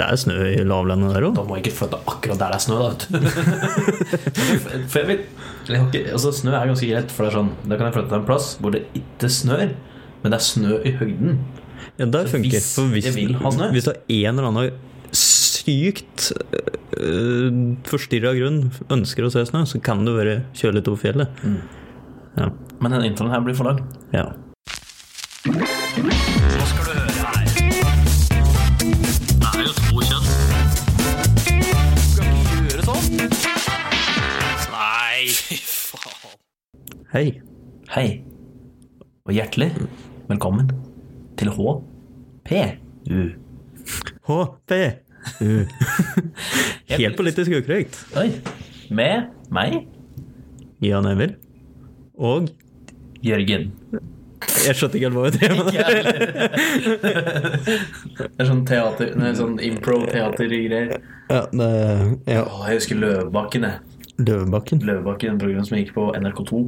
Det er snø i lavlandet der òg. Da må jeg ikke flytte akkurat der det er snø, da. for jeg vet, jeg ikke, altså, snø er ganske greit, for det er sånn, da kan jeg flytte til en plass hvor det ikke snør, men det er snø i høgden. Ja, det funker. hvis For hvis, vil ha snø? hvis du er en eller annen sykt øh, forstyrra grunn ønsker å se snø, så kan du bare kjøre litt over fjellet. Mm. Ja. Men den introen her blir for lang. ja. Hei. Hei, og hjertelig velkommen til HPU. HPU. Helt politisk ukorrekt. Oi, med meg, Jan Emil. Og Jørgen. jeg skjønte ikke helt hva vi drev med. Det er sånn teater, nei, sånn impro-teatergreier. Ja, det, ja. Åh, jeg husker Løvebakken, jeg. Løvebakken. Løvebakken, en program som gikk på NRK2.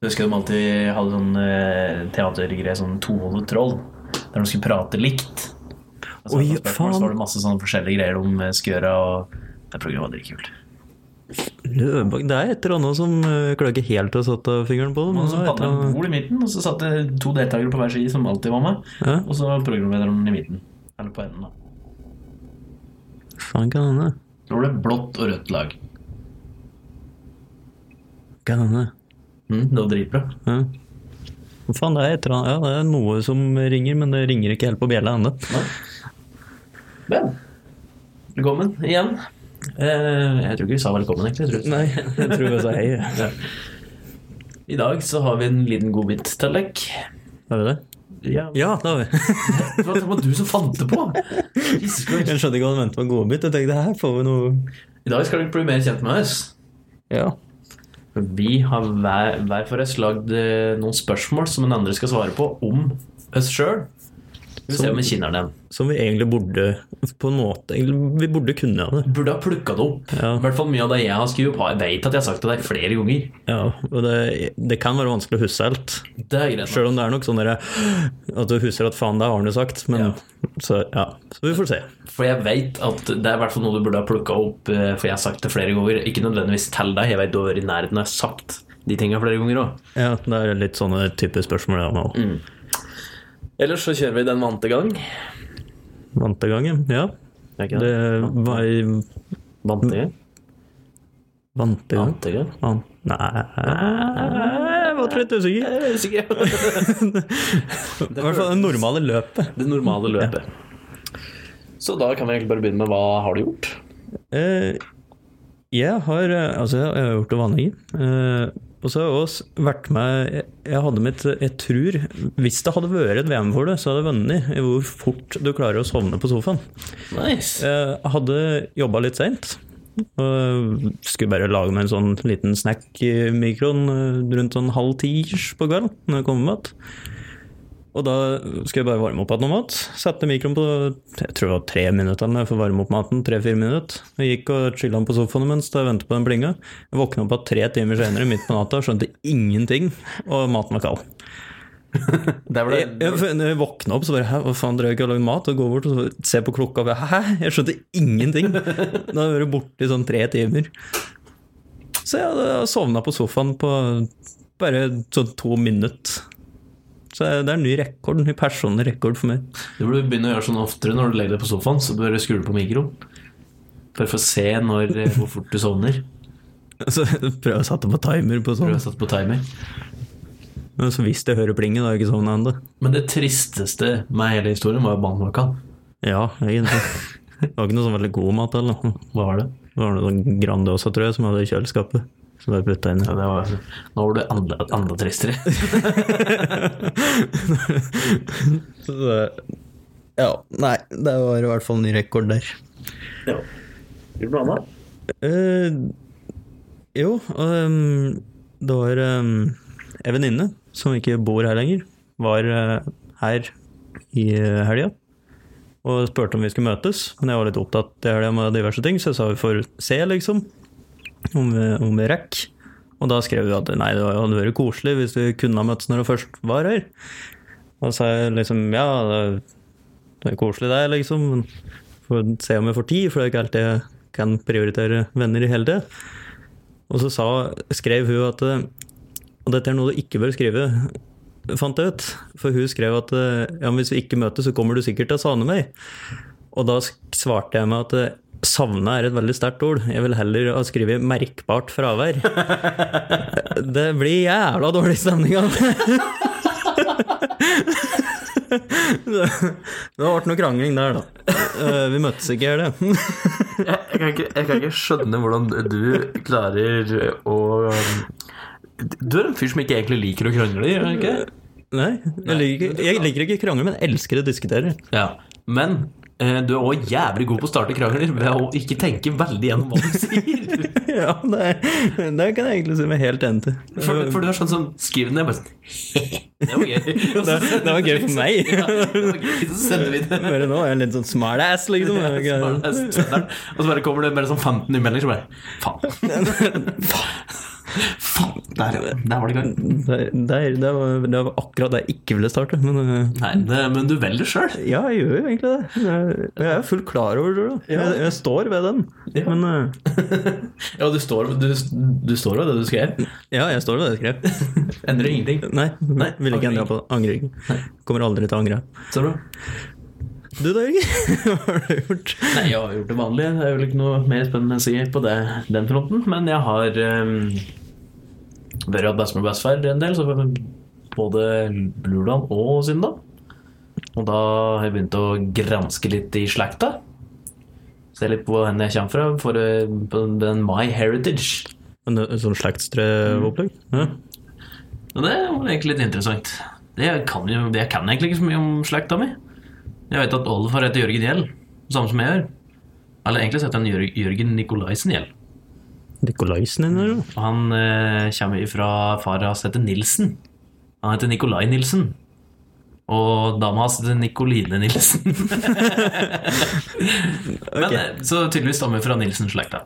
Jeg husker de alltid hadde sånn eh, teatergreie, sånn tohodet troll, der de skulle prate likt. Og så Oi, spørsmål, så var det masse sånne forskjellige greier om skulle gjøre, og det programmet var dritkult. Det er et eller annet som klager klarer ikke helt å sette fingeren på det. Men Og så det er et de bord i midten, og så satt det to deltakere på hver side som alltid var med, Ja, og så programlederen i midten. Eller på enden, da. faen kan hende. Så var det blått og rødt lag. Kan hende. Mm, det var dritbra. Ja. Faen, det er, etter, ja, det er noe som ringer, men det ringer ikke helt på bjella ennå. Vel, velkommen igjen. Eh, jeg tror ikke vi sa velkommen, egentlig. Jeg Nei, jeg tror vi sa hei. Ja. I dag så har vi en liten godbit til dere. Har vi det? Ja, Ja, det har vi. Det var- det var du som fant det på! Jesus Christ. Jeg skjønte ikke hva du mente med godbit. Jeg tenkte her får vi noe I dag skal dere bli mer kjent med oss. Ja. Vi har hver, hver for oss lagd eh, noen spørsmål som den andre skal svare på om oss sjøl. Vi får se om vi kjenner den. Som vi egentlig burde På en måte Vi burde kunne det. Burde ha plukka det opp. Ja. I hvert fall mye av det jeg har skrevet opp. Jeg vet at jeg har sagt det deg flere ganger. Ja, og det, det kan være vanskelig å huske alt. Det er greit. Selv om det er nok sånn at du husker at faen, det har jo sagt. Men Ja. så ja, så vi får se. For jeg vet at det er i hvert fall noe du burde ha plukka opp, eh, for jeg har sagt det flere ganger. Ikke nødvendigvis til deg, jeg vet du har vært i nærheten av sagt de tinga flere ganger òg. Ja, det er litt sånne type spørsmål ja, nå. Ellers så kjører vi den vante gang. Vante gangen, ja. Det det? var Vante gang? Vante gang. Vante gang? Van- Nei Jeg var litt usikker. Er usikker. I hvert fall det normale løpet. Det normale løpet. Så da kan vi egentlig bare begynne med hva har du gjort? Eh, jeg har eh, Altså, jeg har gjort det vanlige. Og så har jeg også vært med Jeg, jeg hadde mitt Jeg tror Hvis det hadde vært et VM for det, så hadde jeg vunnet i hvor fort du klarer å sovne på sofaen. Nice. Jeg hadde jobba litt seint. Skulle bare lage meg en sånn liten snack i mikroen eh, rundt sånn halv ti på kvelden når jeg kom med mat. Og da skulle jeg bare varme opp igjen noe mat. Sette mikroen på jeg tror det var tre minutter for å varme opp maten. Tre-fire minutter. Jeg gikk og chilla på sofaen mens jeg ventet på den plinga. Jeg våkna opp igjen tre timer senere midt på natta og skjønte ingenting, og maten var kald. det var Jeg, jeg, jeg våkna opp, så bare Hæ, hva faen drev jeg ikke og lagde mat? Og går bort og så ser på klokka og bare Hæ? Jeg skjønte ingenting. Da hadde jeg vært borte i sånn tre timer. Så jeg hadde sovna på sofaen på bare sånn to minutter. Så det er en ny rekord, en ny personlig rekord for meg. Du burde begynne å gjøre sånn oftere når du legger deg på sofaen. Så bør du skru på mikroen. Bare for å se når, eh, hvor fort du sovner. Så prøv å sette på timer på sånn. Prøv å sette på timer. Men så hvis jeg hører plinget, da har jeg ikke sovna ennå. Men det tristeste med hele historien var jo banen Ja, egentlig. Det var ikke noe sånn veldig god mat eller. Hva var det? Det var noe sånn Grandiosa, tror jeg, som jeg hadde i kjøleskapet. Som jeg putta inn. Ja, det var, nå var du enda, enda tristere. Så det- Ja, nei, det var i hvert fall en ny rekord der. ja. Gjorde du noe annet? Eh, jo, um, det var um, ei venninne som ikke bor her lenger, var uh, her i uh, helga og spurte om vi skulle møtes. Men jeg var litt opptatt i helga med diverse ting, så jeg sa vi får se, liksom, om om rekker. Og da skrev hun at nei, det hadde vært koselig hvis vi kunne ha møttes når det først var her. Og sa liksom ja, det det er koselig det, liksom. Får se om jeg får tid, for det er ikke alltid jeg kan prioritere venner i hele tida. Og så sa, skrev hun at Og dette er noe du ikke bør skrive, fant jeg ut. For hun skrev at ja, hvis vi ikke møtes, så kommer du sikkert til å savne meg. Og da svarte jeg med at savne er et veldig sterkt ord. Jeg vil heller ha skrevet 'merkbart fravær'. Det blir jævla dårlig stemning av det. Det ble noe krangling der, da. Eh, Vi møttes ikke, gjør det. Jeg, kan ikke, jeg kan ikke skjønne hvordan du klarer å um, Du er en fyr som ikke egentlig liker å krangle, gjør du ikke? Nei, jeg liker, jeg liker ikke krangler, men elsker å diskutere. Ja, men du er òg jævlig god på å starte krangler ved å ikke tenke veldig gjennom hva du sier. Ja, det, det kan jeg egentlig si meg helt enig til. For, for du er sånn som skriver ned bare sånn Det var gøy. Det, det var gøy for meg. Ja, det var gøy. Så sender vi det. Bare nå er jeg litt sånn smartass, liksom. Og så bare kommer det bare sånn 15 innmeldinger, så bare Faen. Faen. Der, der var det i gang. Der, der, det, var, det var akkurat det jeg ikke ville starte. Men eh, Nei, det, men du velger sjøl. ja, jeg gjør jo egentlig det. Jeg, jeg er fullt klar over det. Jeg, jeg står ved den. Ja. Men eh, Ja, du står, du, du står ved det du skrev. ja, jeg står ved det jeg skrev. Endrer ingenting. Nei, Nei, vil ikke endre på det. Angrer ikke. Kommer aldri til å angre. Så bra. Du da, Jørgen? Hva har du gjort? Nei, jeg har gjort det vanlige. Det er vel ikke noe mer spennende å si på det, den fronten. Men jeg har um, vært hatt bestemor og bestefar en del, så både Lurdan og Synda. Og da har jeg begynt å granske litt i slekta. Se litt på hvor jeg kommer fra, for eh, den My Heritage. En, en sånn slektstreopplegg? Ja. Og det var egentlig litt interessant. Det kan, jo, det kan jeg egentlig ikke så mye om slekta mi. Jeg vet at oldefar heter Jørgen Gjell, samme som jeg gjør. Eller egentlig heter han Jørgen Nikolaisen Gjell. Nikolaisen din, eller? Han eh, kommer fra far hans heter Nilsen. Han heter Nikolai Nilsen. Og dama hans heter Nikoline Nilsen. Men eh, Så tydeligvis stammer fra Nilsen-slekta.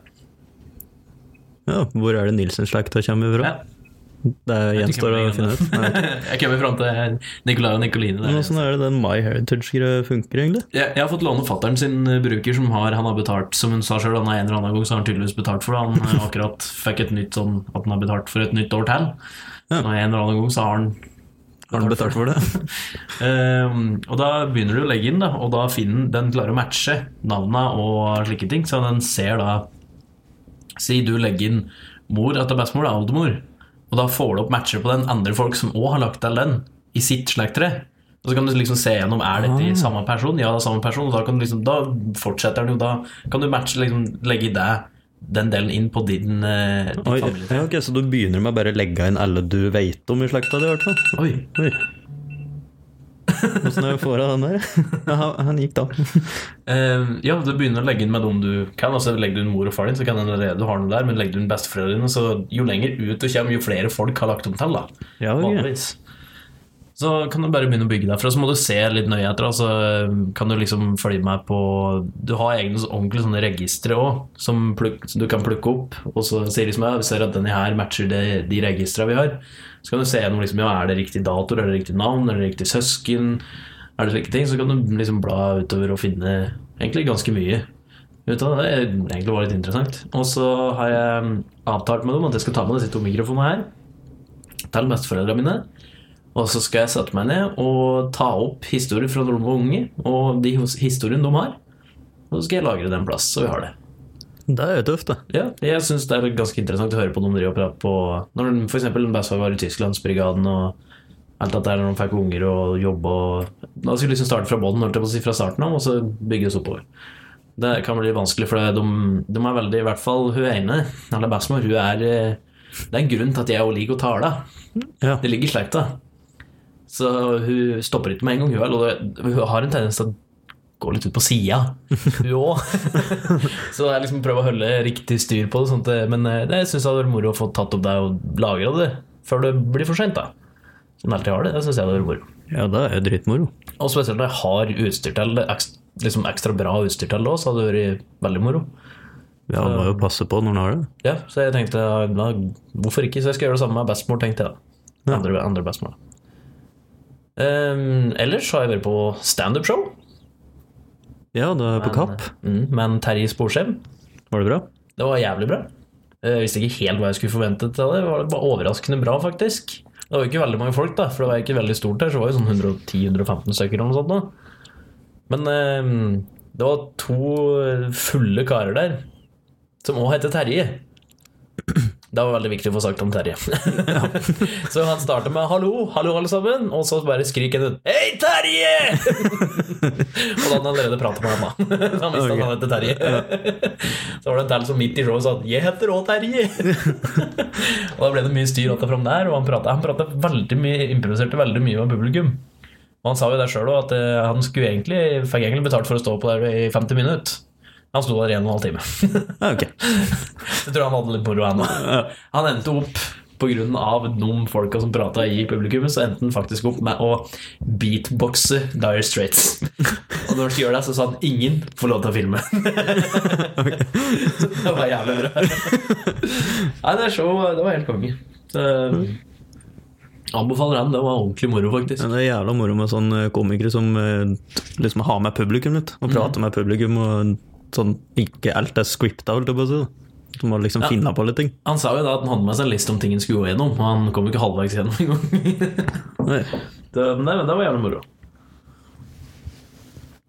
Ja, hvor er det Nilsen-slekta kommer fra? Ja. Det gjenstår å finne ut. Jeg kommer fram til Nicolai og Nicoline. Der. Åssen er det den My Heritage-greia funker, egentlig? Jeg, jeg har fått låne fatteren sin eh, bruker som har, han har betalt, som hun sa sjøl, han har en eller annen gang så har han tydeligvis betalt for det. Han eh, akkurat fikk et nytt sånn at han har betalt for et nytt år til. Ja. En eller annen gang så har han Har han betalt for det? um, og da begynner du å legge inn, da, og da finner den klarer å matche navnene og slike ting. Så den ser da Si du legger inn mor etter bestemor, da, oldemor, og da får du opp matcher på den andre folk som òg har lagt til den i sitt slekttre. Og så kan du liksom se gjennom er dette i samme person. Ja, det er samme person. Og da, kan du liksom, da fortsetter den jo. Da kan du matche, liksom, legge i deg den delen inn på din, eh, din Oi, familie. ja, okay, Så du begynner med å bare legge inn alle du veit om i slekta di, i hvert fall? Oi. Oi. Åssen er får av den der? Ja, han, gikk da. Uh, ja, du begynner å legge inn med dem du kan. Altså Legger du inn mor og far din, så kan den allerede du har noe der. Men legger du inn besteforeldrene, så jo lenger ut du kommer, jo flere folk har lagt om til. da Ja, okay. Vanligvis. Så kan du bare begynne å bygge derfra. Så må du se litt nøye etter. Altså, kan du liksom følge med på Du har egne ordentlige sånne registre òg, som, som du kan plukke opp. Og så sier liksom ja, vi ser at denne her matcher det, de registrene vi har. Så kan du se gjennom liksom, ja, er det riktig dator, er det riktig navn, er det riktig søsken, er det slike ting. Så kan du liksom bla utover og finne egentlig ganske mye ut av det. Det egentlig var litt interessant. Og så har jeg avtalt med dem at jeg skal ta med disse to mikrofonene her til besteforeldrene mine. Og så skal jeg sette meg ned og ta opp historier fra når de var unge, og de historiene de har. Og så skal jeg lagre den plass, så vi har det. Det er jo tøft, da. Ja, jeg syns det er ganske interessant å høre på dem driver og prater på Når f.eks. bestefar var i Tysklandsbrigaden og alt dette der, når de fikk unger og jobb og Da skulle liksom starte fra bånn, si, fra starten av, og så bygge oss oppover. Det kan bli vanskelig, for de, de er veldig I hvert fall hun ene, eller bestemor, hun er eh, Det er en grunn til at jeg òg liker å tale. Ja. Det ligger i slekta. Så hun stopper ikke med en gang, hun, hun har en tendens til å gå litt ut på sida, hun òg. så jeg liksom prøver å holde riktig styr på det. Sånt, men eh, det syns jeg hadde vært moro å få tatt opp det og lagra det før det blir for seint. Som alltid har det. Det syns jeg hadde vært moro. ja, det er dritmoro. Og spesielt når jeg har utstyr til det, liksom ekstra bra utstyr til det òg, så hadde det vært veldig moro. Ja, man må jo passe på når man har det. Ja, så jeg tenkte ja, hvorfor ikke? Så jeg skal gjøre det samme med bestemor, tenkte jeg. da Andre, andre bestemor. Um, ellers har jeg vært på standup-show. Ja, det er på Kapp. Mm, men Terje Sporsem, Var det bra? det var jævlig bra. Jeg visste ikke helt hva jeg skulle forvente til det. Det var overraskende bra, faktisk. Det var jo ikke veldig mange folk, da, for det var ikke veldig stort her. Så det var jo sånn 110-115 stykker eller noe sånt. Da. Men um, det var to fulle karer der, som òg heter Terje. Det var veldig viktig å få sagt om Terje. så han starter med 'hallo, hallo, alle sammen', og så bare skriker han ut 'Hei, Terje!' og da hadde han allerede pratet med han, da. Han visste at han het Terje. så var det en til som midt i showet sa 'jeg heter òg Terje'. og da ble det mye styr att og fram der, og han pratet, han pratet veldig mye, improviserte veldig mye med publikum. Og han sa jo det sjøl òg, at eh, han skulle egentlig, fikk egentlig betalt for å stå på der i 50 minutter. Han sto der i en og en halv time. okay. ok. Jeg tror han hadde litt moro, han òg. Han endte opp av de folka som prata i publikummet, så endte han faktisk opp med å beatboxe Dire Straits. Og når han gjør det, så sa han 'ingen får lov til å filme'. så det var jævlig bra. Nei, det så, det var helt konge. Anbefaler han. Det var ordentlig moro, faktisk. Ja, det er jævla moro med sånne komikere som eh, liksom har med publikum litt, og prater med publikum, og sånn ikke alt er scripta, holdt jeg på å si. Du må liksom Ja. finne på litt ting. Han sa jo da at han hadde med seg en liste om ting han skulle gå gjennom, og han kom jo ikke halvveis gjennom engang. Det, men det, det var jævlig moro.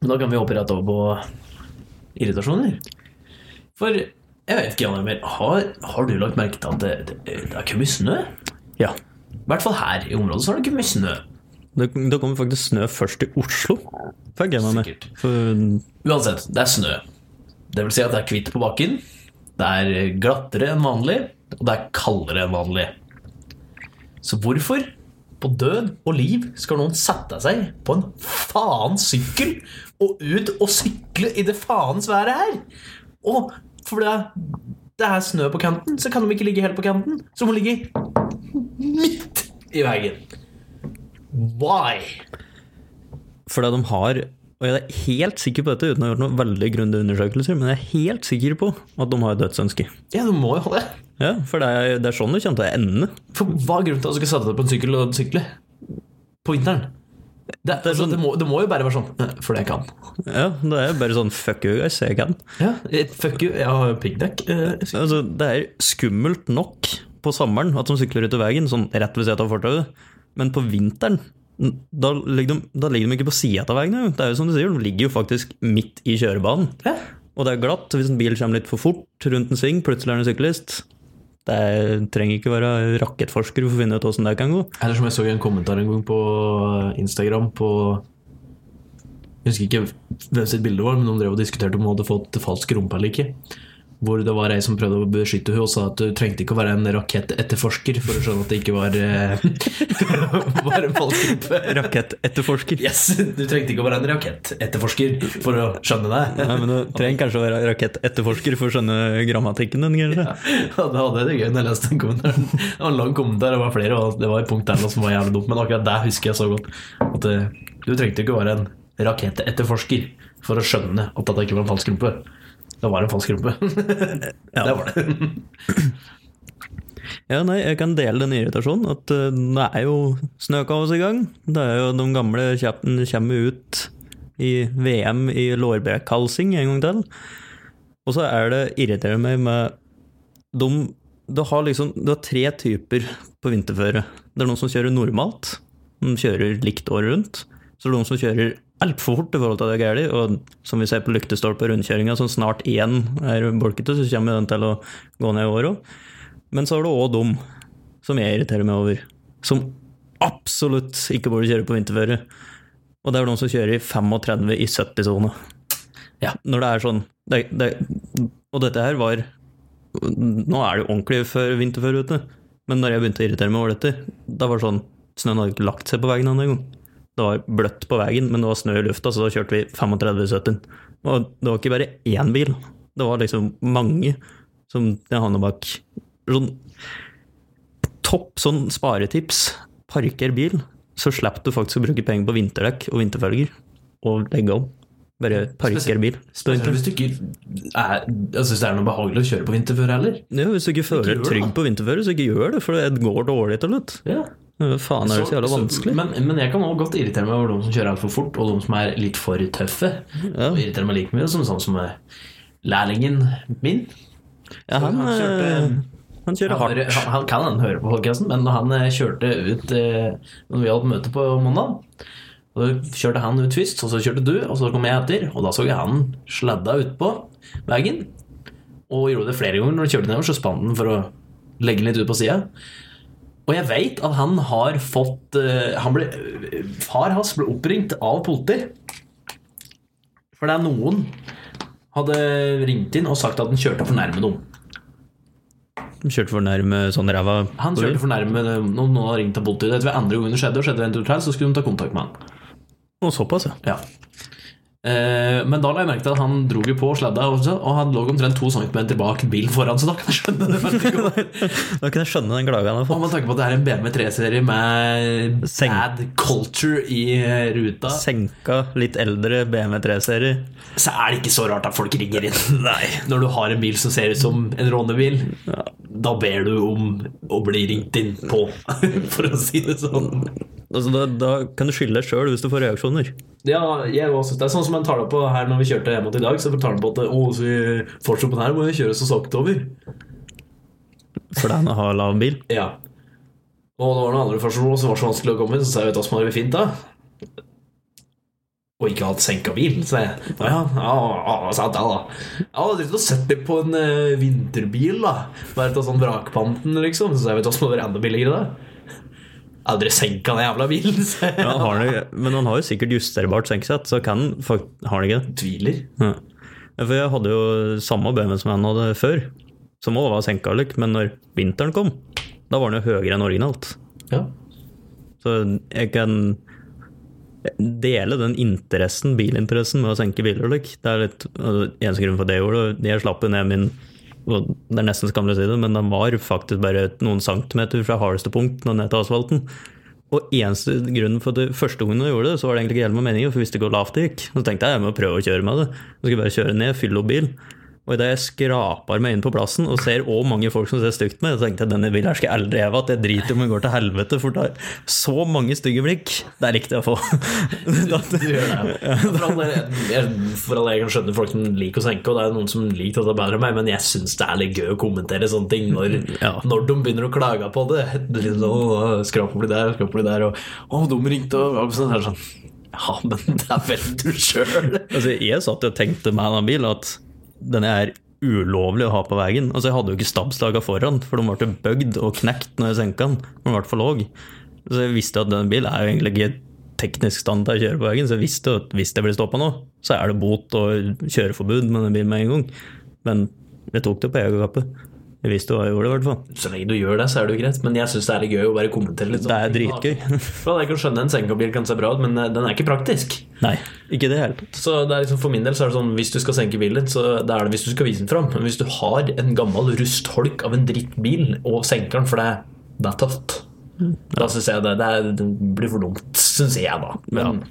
Men da kan vi hoppe rett over på irritasjoner. For jeg vet ikke, Jan har, har du lagt merke til at det, det, det er kommet snø? Ja. I hvert fall her i området så har det kommet snø. Det, det kommer faktisk snø først i Oslo, fikk jeg med meg. Uansett, det er snø. Det vil si at det er hvitt på bakken. Det er glattere enn vanlig, og det er kaldere enn vanlig. Så hvorfor på død og liv skal noen sette seg på en faens sykkel og ut og sykle i det faens været her? Og for det, det er snø på kanten, så kan de ikke ligge helt på kanten. Så de må ligge midt i veien. Why? fordi de har Og jeg er helt sikker på dette uten å ha gjort noen veldig grundige undersøkelser, men jeg er helt sikker på at de har dødsønske. Ja, du må jo ha det. Ja, for det er, det er sånn det kommer til å ende. For hva er grunnen til at du skal sette deg på en sykkel og sykle? På vinteren? Det, er, altså, det, må, det må jo bare være sånn Fordi jeg kan. Ja, det er bare sånn fuck you guys, jeg kan. Ja, eh, Fuck you, jeg har piggdekk. eh, Altså, det er skummelt nok på sommeren at de sykler ut av veien, sånn rett ved siden av fortauet, men på vinteren da ligger, de, da ligger de ikke på sida av veien. Det er jo som du sier, de ligger jo faktisk midt i kjørebanen. Ja. Og det er glatt. Hvis en bil kommer litt for fort rundt en sving, plutselig er det en syklist. Det er, trenger ikke være rakettforsker for å finne ut åssen det kan gå. Eller som jeg så i en kommentar en gang på Instagram på Jeg husker ikke hvem sitt bilde var, men noen drev og diskuterte om hun hadde fått falsk rumpe eller ikke. Hvor det var ei som prøvde å beskytte henne og sa at du trengte ikke å være en rakettetterforsker for å skjønne at det ikke var, eh, var en falsk gruppe Rakettetterforsker. Yes, Du trengte ikke å være en rakettetterforsker for å skjønne det. Nei, men du trenger kanskje å være rakettetterforsker for å skjønne grammatikken din, kanskje. Ja, det hadde jeg det gøy når jeg leste den kommentaren. Det var en lang kommentar, det var flere, og det var et punkt der som var jævlig dumt, men akkurat det husker jeg så godt. At eh, du trengte ikke å være en rakettetterforsker for å skjønne at dette ikke var en falsk rumpe. Det var en falsk rumpe. Det var det. Ja, nei, jeg kan dele den irritasjonen. At uh, det er jo snøkaos i gang. Det er jo de gamle kjappene kommer ut i VM i lårbekhalsing en gang til. Og så er det irriterer meg med de Du har liksom Du har tre typer på vinterføre. Det er noen som kjører normalt. De kjører likt året rundt. Så det er det noen som kjører altfor fort i forhold til det gærlig, og som vi ser på lyktestolper og rundkjøringa, som snart igjen er bulkete, så kommer den til å gå ned i år òg. Men så er det òg dem som jeg irriterer meg over, som absolutt ikke burde kjøre på vinterføre. Og det er noen som kjører i 35 i 70-sone. Ja. Når det er sånn det, det, Og dette her var Nå er det jo ordentlig før vinterføre ute, men når jeg begynte å irritere meg over dette, da var det sånn Snøen hadde ikke lagt seg på veien engang. Det var bløtt på veien, men det var snø i lufta, så da kjørte vi 35 i 70. Og det var ikke bare én bil, det var liksom mange som jeg havna bak. Sånn topp sånn sparetips. Parker bil, så slipper du faktisk å bruke penger på vinterdekk og vinterfølger. Og legge om. Bare parker bil. Spesielt hvis du ikke er, altså, hvis det er noe behagelig å kjøre på vinterføre heller. Ja, hvis du ikke føler deg trygg på vinterføre, så ikke gjør det, for det går dårlig til slutt. Ja. Hva Faen, er det så jævla vanskelig? Men, men jeg kan også godt irritere meg over de som kjører altfor fort, og de som er litt for tøffe. Ja. Og irriterer meg like mye som sånn som eh, lærlingen min. Ja, han, han kjørte- eh, han kjører hardt. han, han kan han høre på podcasten, men han eh, kjørte ut Når vi hadde møte på mandag, Da kjørte han ut først, og så kjørte du, og så kom jeg etter. Og da så jeg han sladda utpå veien, og gjorde det flere ganger. Når han kjørte nedover, så spant han for å legge den litt ut på sida. Og jeg veit at han har fått eh, han ble, Far hans ble oppringt av politi. For det er noen hadde ringt inn og sagt at han kjørte for nærme noen. Kjørte for nærme sånn ræva Han kjørte for nærme noen, noen hadde ringt av politiet. Det andre gangen det skjedde, og skjedde det en tur til, så skulle de ta kontakt med han. Og såpass, ja. Ja. Eh, men da la jeg merke til at han dro jo på sladda, også, og han lå omtrent to centimeter bak bilen foran, så da kan jeg skjønne det. Da kan jeg skjønne den klaga han har Og fått. Man tenker på at det er en BMW 3-serie med Senk. bad culture i ruta, Senka, litt eldre BMW 3-serie. så er det ikke så rart at folk ringer inn. Nei. Når du har en bil som ser ut som en rånebil, da ber du om å bli ringt inn på, for å si det sånn. Altså, da, da kan du skylde deg sjøl hvis du får reaksjoner. Ja, jeg også. Det er sånn som han tar det på her når vi kjørte hjem til i dag. Så tar han på at å, så vi fortsatt på den her må vi kjøre så sakte over. For den har lav bil. Ja. Og det var noen andre personer som var så vanskelig å komme inn, så sa jeg vet du hva som hadde vært fint da? Og ikke hatt senka bil, sa jeg. Ja, ja, ja, ja, sa da, da. Hadde drevet og sett det på en eh, vinterbil, da. Vært av sånn vrakpanten, liksom. Så jeg vet hva som hadde vært enda billigere, da? Hadde senka den jævla bilen. Ja, han har det, men han har jo sikkert justerbart senkesett, så kan fakt- Har han ikke det? Tviler. Ja. For jeg hadde jo samme BMW som han hadde før, som òg var senka, lykk, men når vinteren kom, da var den jo høyere enn originalt. Ja. Så jeg kan dele den interessen, bilinteressen med å senke biler. Like. Det er litt altså, eneste grunn for det jeg gjorde. Jeg slapp ned min Det er nesten skammelig å si det, men den var faktisk bare noen centimeter fra hardeste punkt og ned til asfalten. Og eneste grunnen for det første gangen jeg gjorde det, så var det egentlig ikke helt med meningen, for jeg visste ikke hvor lavt det gikk. Så tenkte jeg jeg må prøve å kjøre med det. Så skulle jeg bare kjøre ned, fylle opp bil. Og idet jeg skraper meg inn på plassen og ser òg mange folk som ser stygt meg, så tenkte jeg denne bilen her skal jeg aldri heve at jeg driter om den går til helvete, for det er så mange stygge blikk. Det er riktig å få. du, Du gjør det. For all jeg, for all jeg kan skjønne folk som liker å senke, og det er noen som liker dette bedre enn meg, men jeg syns det er litt gøy å kommentere sånne ting når, Ja. når de begynner å klage på det. det er litt sånn, «Åh, Skrap oppi der, skrap oppi der, og å, de ringte, og sånn. Det er sånn Ja, men det er vel du sjøl. Altså, jeg satt og tenkte med den bilen at denne er ulovlig å ha på veien. Altså, jeg hadde jo ikke stabslaga foran, for de ble bøgd og knekt når jeg senka den. Den ble for låg. Så jeg visste at denne bilen er jo egentlig ikke teknisk stand til å kjøre på veien, så jeg visste at hvis jeg blir stoppa nå, så er det bot og kjøreforbud med den bilen med en gang. Men jeg tok det på egen hva jeg gjorde, i hvert fall. Så lenge du gjør det, så er det jo greit, men jeg syns det er litt gøy å bare kommentere litt. sånn. Det er dritgøy. For jeg kan skjønne en senkebil kan se bra ut, men eh, den er ikke praktisk. Nei, ikke det hele. Så det liksom For min del så er det sånn hvis du skal senke bilen din, så det er det hvis du skal vise den fram. Men hvis du har en gammel rustholk av en drittbil og senker den, for det, det er tøft, da syns jeg det, det, er, det blir for dumt, syns jeg, da. Men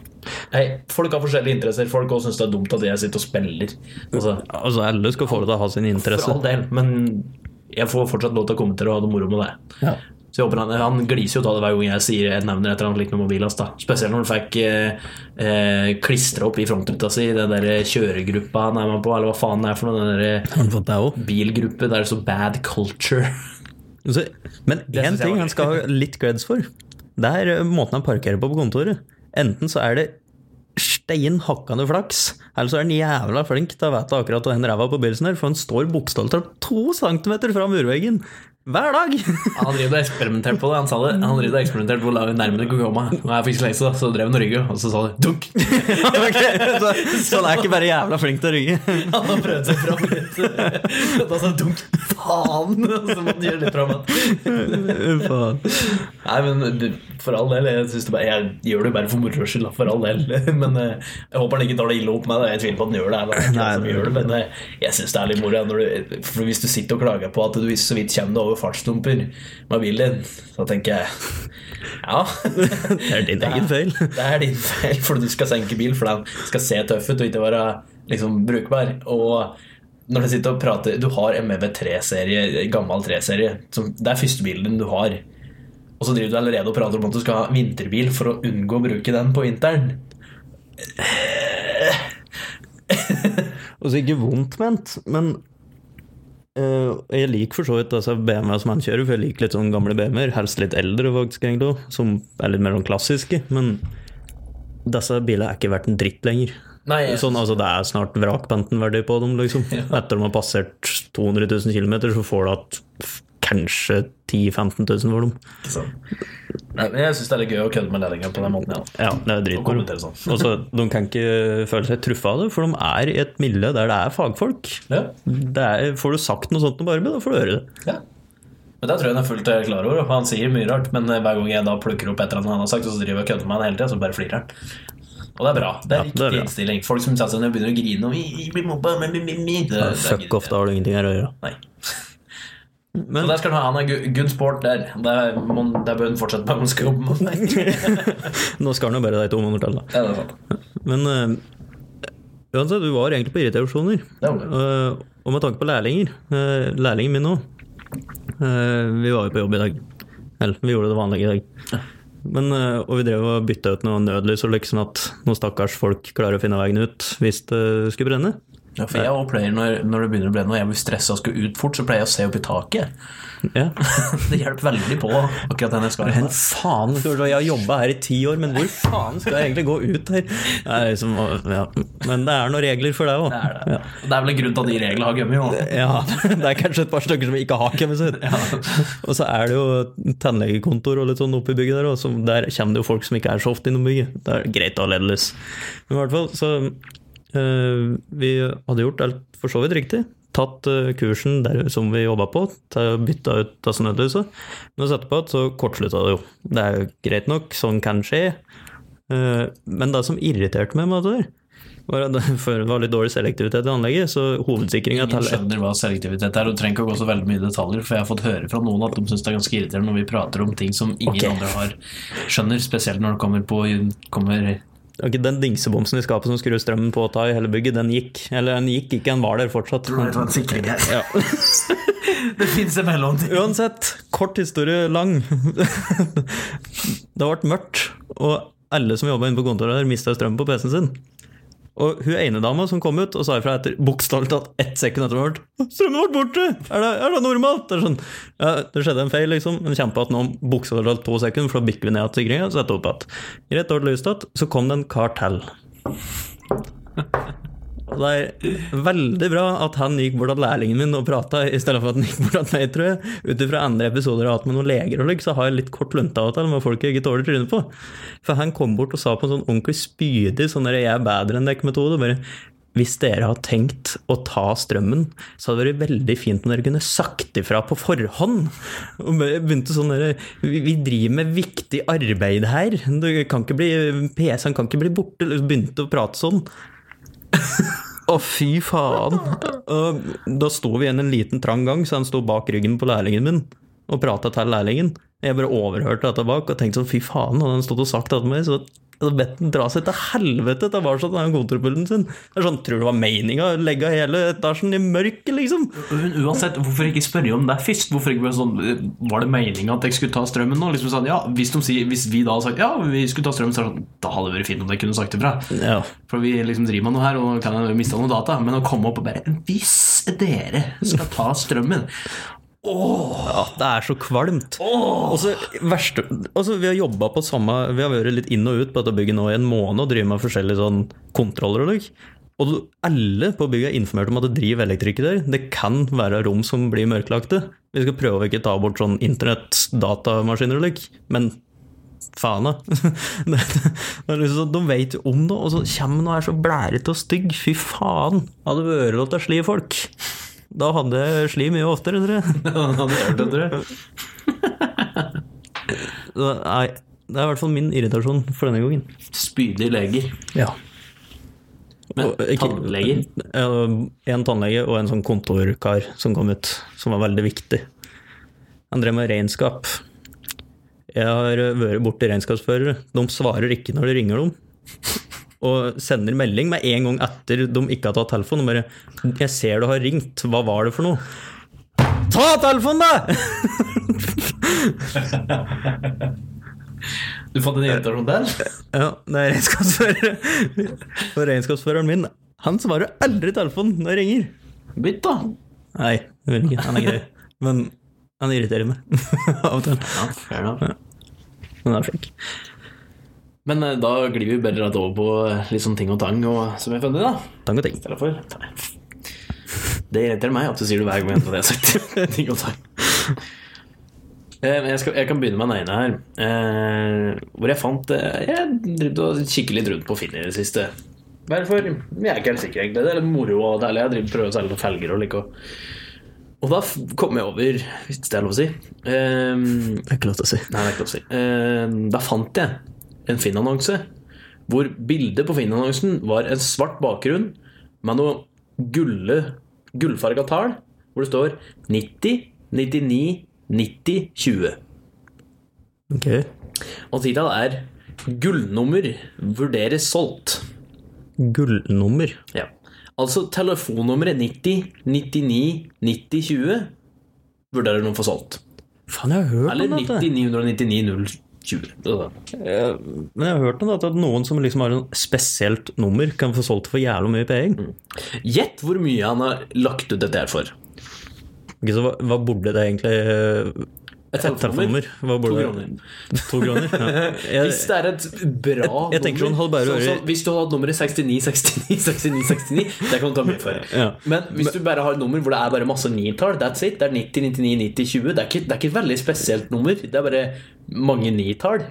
nei, folk har forskjellige interesser. Folk også syns det er dumt at jeg sitter og spiller. Altså, Altså, alle skal få lov til å ha sin interesse. for all del, men jeg får fortsatt lov til å kommentere og ha det moro med det. Ja. Så jeg håper han, han gliser jo av det hver gang jeg sier jeg nevner et eller annet likt med mobilen hans. Spesielt når han fikk eh, eh, klistra opp i frontruta si den der kjøregruppa han er med på, eller hva faen det er for noe, den der òg? bilgruppe der det er så bad culture. Så, men én ting han skal ha litt creds for. Det er eh, måten han parkerer på på kontoret. Enten så er det stein hakkende flaks, eller så er han jævla flink til å vite akkurat hvor den ræva på bilen her, er, for han står bokstavelig talt to centimeter fra murveggen hver dag! Han driver og eksperimenterte på det. Han sa det. Han driver og eksperimenterte på hvor nærme det kunne komme. Og jeg fikk så lenge, så, drev han og rygga, og så sa det dunk. okay, så, så han er ikke bare jævla flink til å rygge. Han har prøvd seg fram litt. Da sa han dunk. Faen! Og så måtte han gjøre litt fram igjen. Nei, men for all del, jeg, det bare, jeg gjør det bare for moro skyld, for all del. Men eh, jeg håper han ikke tar det ille opp med det. Jeg tviler på at han gjør det. Det er Nei, gjør det, men eh, jeg syns det er litt moro. hvis du sitter og klager på at du så vidt kommer deg over fartsdumper med bilen din, så tenker jeg ja. Det er din egen feil. Det er din feil, for du skal senke bil, for den skal se tøff ut og ikke være liksom, brukbar. Og når du sitter og prater Du har en MV3-serie, gammel 3-serie. Det er første bilen din du har. Og så driver du allerede og prater om at du skal ha vinterbil for å unngå å bruke den på vinteren. Og så ikke vondt ment, men eh, jeg liker for så vidt altså BMW som han kjører, for jeg liker litt sånn gamle BMW-er, helst litt eldre faktisk, egentlig, som er litt mer sånn klassiske. Men disse bilene er ikke verdt en dritt lenger. Nei, jeg- Sånn, altså Det er snart vrakpantenverdi på dem, liksom. Etter de har passert 200 000 km, så får du at kanskje 10 000-15 000 for dem. Nei, men jeg syns det er litt gøy å kødde med lærlinger på den måten. Ja. Ja, det er kommentere sånn. De kan ikke føle seg truffet av det, for de er i et miljø der det er fagfolk. Ja. Det er, får du sagt noe sånt om Barbie, da får du høre det. Ja. Men det tror jeg han er fullt eh, klar over. Han sier mye rart, men eh, hver gang jeg da plukker opp et eller annet han har sagt, så driver jeg og kødder med han hele tida, så bare flirer han. Og det er bra. Det er Ja, riktig er innstilling. Folk som setter seg ned og begynner å grine og mi, mi, mi, mi, mi, mi, men», det, det er Fuck off, da har du ingenting her å gjøre. Nei. Men- så der skal han ha. Han er good sport der. Der, man, der bør han fortsette med. Man skal jobbe. Nå skal han jo bare de to måneder til, da. Ja. Men uh, uansett, du var egentlig på irritasjoner. Det. Eh, og med tanke på lærlinger uh, Lærlingen min nå Vi var jo på jobb i dag. Eller, vi gjorde det vanlige i dag. Men, og vi drev og bytta ut noe nødlys, og liksom at noen stakkars folk klarer å finne veien ut hvis det skulle brenne. Ja, for jeg òg pleier når, når det begynner å bli noe, jeg blir stressa og skal ut fort, så pleier jeg å se opp i taket. Ja. Det hjelper veldig på akkurat den jeg skal. Men faen, jeg har jobba her i ti år, men hvor faen skal jeg egentlig gå ut her? Det er liksom, ja. Men det er noen regler for deg òg. Det det. Ja. det er vel en grunn til at de reglene har gummi. Ja, det er kanskje et par stykker som ikke har kjemisit. Og så er det jo tannlegekontor og litt sånn oppi bygget der òg, der kommer det jo folk som ikke er så ofte innom bygget. Det er greit å ha ledelys. Men i hvert fall, så Vi hadde gjort alt for så vidt riktig. Tatt eh, kursen der som vi jobba på, til å bytte ut disse nødlysa. Men så etterpå så kortslutta det jo. Det er jo greit nok, sånn kan skje. Eh, Men det som irriterte meg med det der, var at det var litt dårlig selektivitet i anlegget, så hovedsikringa Ingen skjønner hva selektivitet er, og trenger ikke å gå så veldig mye detaljer, for jeg har fått høre fra noen at de syns det er ganske irriterende når vi prater om ting som ingen okay. andre har skjønner, spesielt når det kommer på kommer Ok, Den dingsebomsen i skapet som skrur strømmen på og tar i hele bygget, den gikk. Eller den gikk ikke, den var der fortsatt. Tror det var en sikring her. Ja. Det fins en mellomting. Uansett, kort historie lang. det ble mørkt, og alle som jobba inne på kontoret der, mista strømmen på PC-en sin. Og hun ene dama som kom ut og sa ifra etter bokstavelig talt ett sekund etter hvert 'Strømmen ble borte! Er det, er det normalt?' Det, er sånn, ja, det skjedde en feil, liksom. Men kjempa igjen nå bokstavelig talt to sekunder, for da bikker vi ned til sikringa og setter opp igjen. Rett lyst igjen. Så kom det en kar til. Og det er veldig bra at han gikk bort til lærlingen min og prata, i stedet for at han gikk bort til meg, tror jeg. Ut ifra andre episoder jeg har hatt med noen leger og så har jeg litt kort lunte med folk jeg ikke tåler trynet på. For han kom bort og sa på en sånn ordentlig spydig sånn der 'jeg er bedre enn dekk'-metode. bare hvis dere har tenkt å ta strømmen, så hadde det vært veldig fint om dere kunne sagt ifra på forhånd. Og begynte sånn der, vi, driver med viktig arbeid her. PC-en kan ikke bli borte. Begynte å prate sånn. Å, fy faen. Og da sto vi igjen en liten trang gang, så han sto bak ryggen på lærlingen min og prata til lærlingen. Jeg bare overhørte dette bak og tenkte sånn, fy faen, hadde han stått og sagt det til meg, så hadde bedt han dra seg til helvete Det var sånn den kontorpulten sin. Det er sånn, Tror du det var meninga å legge hele etasjen i mørket, liksom? Men uansett, hvorfor ikke spørre om det først? Hvorfor ikke bare sånn, Var det meninga at jeg skulle ta strømmen nå? Liksom sånn, ja, hvis, de hvis vi da hadde sagt ja, vi skulle ta strømmen, så sånn, da hadde det vært fint om jeg kunne sagt ifra. Ja. For vi liksom driver med noe her, og kan miste noe data. Men å komme opp og bare Hvis dere skal ta strømmen Ja, det er så kvalmt. Og så verste altså, Vi har jobba på samme Vi har vært litt inn og ut på dette bygget nå i en måned og driver med forskjellige sånn kontroller og. Og alle på bygget er informert om at det driver elektrikere der. Det kan være rom som blir mørklagte. Vi skal prøve å ikke ta bort sånn internettdatamaskiner og lik, men faen, da. Liksom sånn, de vet jo om det, og så kommer noe her så blærete og stygg. Fy faen. Hadde vært lov til å sli folk. Da hadde jeg sli mye oftere, tror jeg. Hadde jeg hørt det, tror jeg. Nei, det er i hvert fall min irritasjon for denne gangen. Spydige leger. Ja. Men tannleger En tannlege og en sånn kontorkar som kom ut, som var veldig viktig. Han drev med regnskap. Jeg har vært borti regnskapsførere. De svarer ikke når du ringer dem. Og sender melding med en gang etter de ikke har tatt telefonen. Og bare 'Jeg ser du har ringt. Hva var det for noe?' Ta telefonen, da! Du fant en invitasjon der? Ja, det er regnskapsfører. Og regnskapsføreren min, han svarer aldri telefonen når jeg ringer. Bytt, da. Nei, det vil ikke. Han er grei. Men han irriterer meg av og til. Ja, fair enough. Men han er flink. Men eh, da glir vi bedre rett over på litt sånn ting og tang og, som jeg funnet, da. Tang og ting. Derfor. Det irriterer meg at du sier det hver gang jeg har sagt ting og tang. Eh, Jeg, skal, jeg kan begynne med den ene her. Eh, hvor jeg fant eh, Jeg driver og kikker litt rundt på Finn i det siste. Hvorfor? Jeg er ikke helt sikker, egentlig. Det er litt moro og deilig. Jeg driver prøver å selge noen felger og like. Og, da kom jeg over, hvis det er lov å si eh, Det er ikke lov til å si. Nei, det er ikke lov å si. Eh, da fant jeg en Finn-annonse hvor bildet på Finn-annonsen var en svart bakgrunn med noe gulle, gullfarga tall, hvor det står 90, 99, 90, 20. Ok. Og tittelen er 'Gullnummer vurderes solgt'. Gullnummer. Ja. Altså telefonnummeret 90, 99, 90, 20 vurderer noen for solgt. Faen, jeg har hørt Eller om dette. 90, 999, 020. Eh, Men jeg har hørt at noen som liksom har et spesielt nummer, kan få solgt for jævla mye penger. Gjett hvor mye han har lagt ut dette her for. Så hva, hva burde det egentlig Et telefonnummer? Hva bor burde. To kroner? Ja. Jeg, Hvis det er et bra Jeg hadde bare sånn, sånn, Hvis du hadde hatt nummeret 69, 69, 69, 69 Det kan du ta mye for. Ja. Men hvis du bare har et nummer hvor det er bare masse nitall, that's it. Det er 90, 99, 90, 20. Det er ikke, det er ikke et veldig spesielt nummer. Det er bare mange nitall.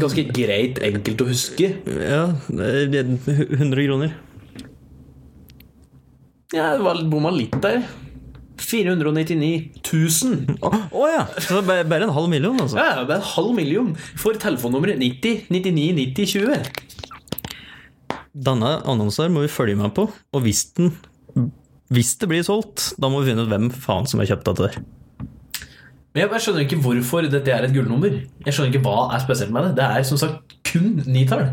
Ganske greit, enkelt å huske. ja, det er 100 kroner. Ja, det var bomma litt der. 499 000. Å å ja! Så bare, bare en halv million, altså. Ja, det er en halv million for telefonnummeret 90, 99, 90, 20. Denne annonsen må vi følge med på, og hvis den hvis det blir solgt, da må vi finne ut hvem faen som har kjøpt dette. Men jeg jeg skjønner ikke hvorfor dette er et gullnummer. Jeg skjønner ikke hva er spesielt med det. Det er som sagt kun nitall.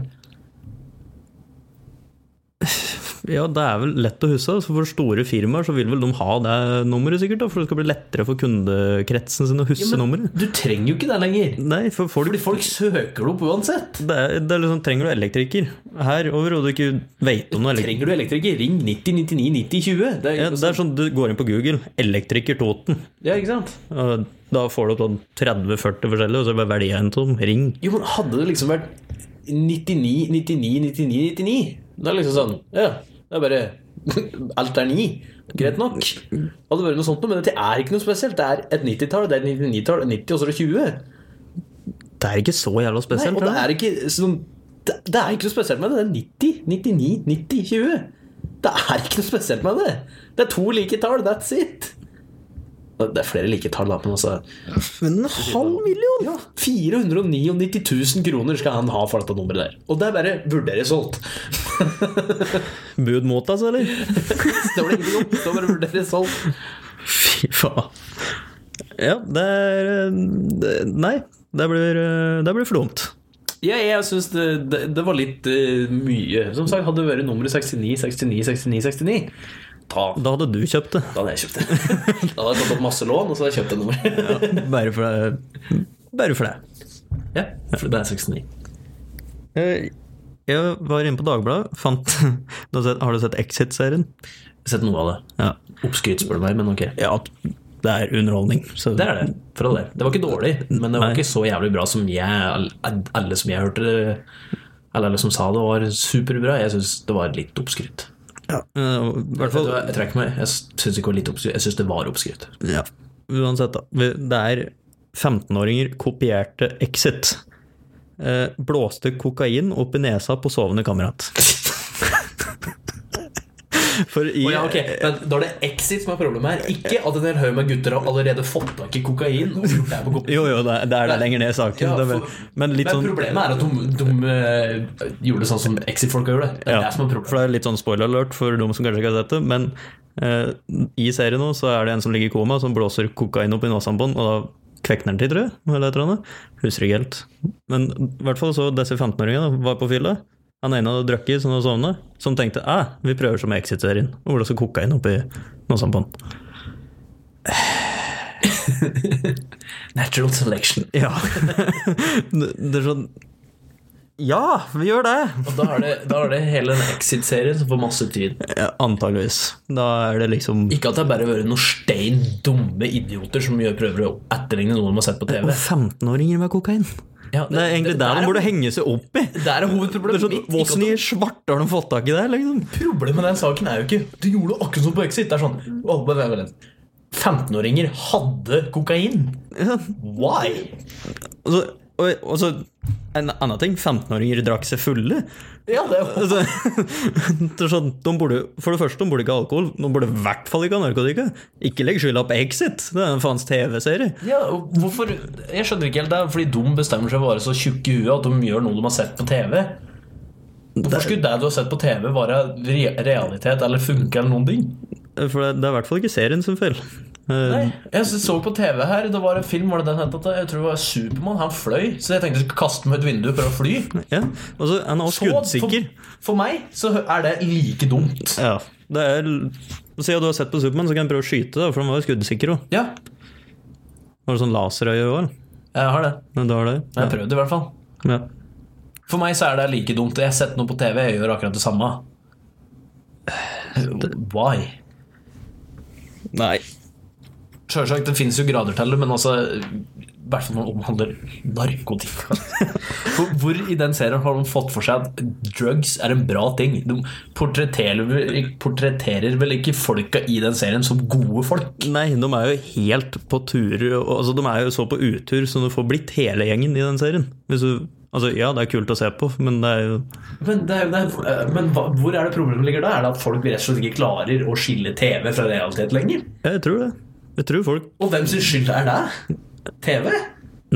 Ja, det er vel lett å huske. Så for store firmaer så vil vel de ha det nummeret, sikkert. Da, for det skal bli lettere for kundekretsen sin å huske Ja, nummeret. du trenger jo ikke det lenger. Nei, for folk, Fordi folk søker det opp uansett. det er, det er liksom, Trenger du elektriker her du ikke vet om noe elektriker Trenger du elektriker, ring 90 99 90 20. Det er, ja, Det er sånn du går inn på Google, 'elektriker Toten'. ja, ikke sant? Og da får du opp sånn 30-40 forskjellige, og så bare velger jeg en sånn. Ring. Jo, men hadde det liksom vært 99 99 99 99 Det er liksom sånn Ja, det er bare Alt er ni. Greit nok. Hadde det vært noe sånt men dette er ikke noe spesielt. Det er et 90-tall, det er et 99-tall, 90 og så er det 20. Det er ikke så jævla Nei, spesielt. og det er ikke sånn det, det er ikke noe spesielt med det. Det er 90, 99, 90, 20. Det er ikke noe spesielt med det. Det er to like tall. That's it. Det er flere like tall, da, men altså Men en halv million! ja, 499 000 kroner skal han ha for dette nummeret der. Og det er bare 'vurdere solgt'. Bud mot oss eller? Står det ingenting om. Står bare 'vurdere solgt'. Fy faen. Ja, det er det, Nei, det blir, det blir for dumt. Ja, jeg syns det, det, det var litt uh, mye. Som sagt, hadde det vært nummeret 69, 69, 69, 69 ta, Da hadde du kjøpt det. Da hadde jeg kjøpt det. Da hadde jeg tatt opp masse lån, og så hadde jeg kjøpt det nummeret. Bare for det. Bare for det. Ja, for det er 69. Jeg jeg var inne på Dagbladet, fant har, du sett Exit-serien? Sett noe av det. Ja. Oppskryt, spør du meg, men ok. ja. Det er underholdning. Så Det er det, for all del. Det var ikke dårlig, men det var Nei. ikke så jævlig bra som jeg alle som jeg hørte det Eller alle som sa det var superbra. Jeg syns det var litt oppskrytt. Ja, uh, hvert fall jeg, Jeg trekker meg. Jeg syns ikke det var litt oppskrytt. Jeg syns det var oppskrytt. Ja, uansett da. Det er 15-åringer kopierte Exit. Eh, blåste kokain opp i nesa på sovende kamerat. For i oh, ja, okay. men Da er det Exit som er problemet her. Ikke at en hel haug med gutter har allerede fått tak i kokain. Jo, jo, det er det er det lenger ned i saken. Ja, for- men litt Men sånn problemet er at de, de eh, gjorde det sånn som Exit-folka gjorde. det. Det er ja, det som er problemet. For det er litt sånn spoiler alert for de som kanskje ikke har sett det. Men eh, i serien nå så er det en som ligger i koma, som blåser kokain opp i på han, og da kvekner han til, tror jeg. Eller et eller annet. Husker ikke helt. Men i hvert fall så disse 15-åringene var på fylla. Han ene hadde drukket sånn og sovna, som tenkte ah, vi prøver som Exit-serien. Og blåser kokain oppi i sånt på den. Natural selection. Ja. det, det er sånn Ja, vi gjør det! Og da er det, da er det hele den Exit-serien som får masse tid. Ja, antageligvis. Da er det liksom Ikke at det er bare vært noen stein dumme idioter som gjør prøver å etterligne noen de har sett på TV. Og 15-åringer med kokain. Ja, Det er egentlig der de burde henge seg opp i. Det er hovedproblemet sånn, mitt. Hvordan Åssen i svarte har de fått tak i det? liksom? Problemet med den saken er jo ikke Du gjorde akkurat som på Exit. Det er sånn å, vent, vent, vent. 15-åringer hadde kokain. Why? Og så, og, og så en annen ting. 15-åringer drakk seg fulle. Ja, det jo Altså, er sånn, de burde, for det første, de burde ikke ha alkohol. De burde i hvert fall ikke ha narkotika. Ikke legg skylda på Exit. Det er en faens TV-serie. ja, hvorfor Jeg skjønner ikke helt det. Fordi de bestemmer seg for å være så tjukke i huet at de gjør noe de har sett på TV. Hvorfor skulle det du har sett på TV, være realitet eller funke eller noen ting? For det, det er i hvert fall ikke serien som feil. Eh, Nei, jeg så på TV her, det var en film, var det den hentet, jeg tror det var Supermann, han fløy, så jeg tenkte jeg skulle kaste meg ut vinduet for å fly. Ja, og så er han også skuddsikker. For, for meg så er det like dumt. Ja, det er Siden du har sett på Supermann, så kan jeg prøve å skyte, da, for han var jo skuddsikker òg. Ja, Var det sånn laserøye òg? jeg har det. Men da det. Ja. Jeg har prøvd i hvert fall. ja. For meg så er det like dumt. Jeg har sett noe på TV, jeg gjør akkurat det samme. Why? Nei. Selvsagt, det finnes jo grader til det, men altså I hvert fall når det omhandler narkotika. For hvor i den serien har de fått for seg at drugs er en bra ting? De portretterer, portretterer vel ikke folka i den serien som gode folk? Nei, de er jo helt på tur altså, De er jo så på utur som du får blitt hele gjengen i den serien. Du, altså, ja, det er kult å se på, men det er jo Men, det, er det, er- men hva, hvor er det problemet ligger da? Er det at folk rett og slett ikke klarer å skille TV fra realitet lenger? Jeg tror det. Jeg tror folk Og hvem sin skyld er det? TV?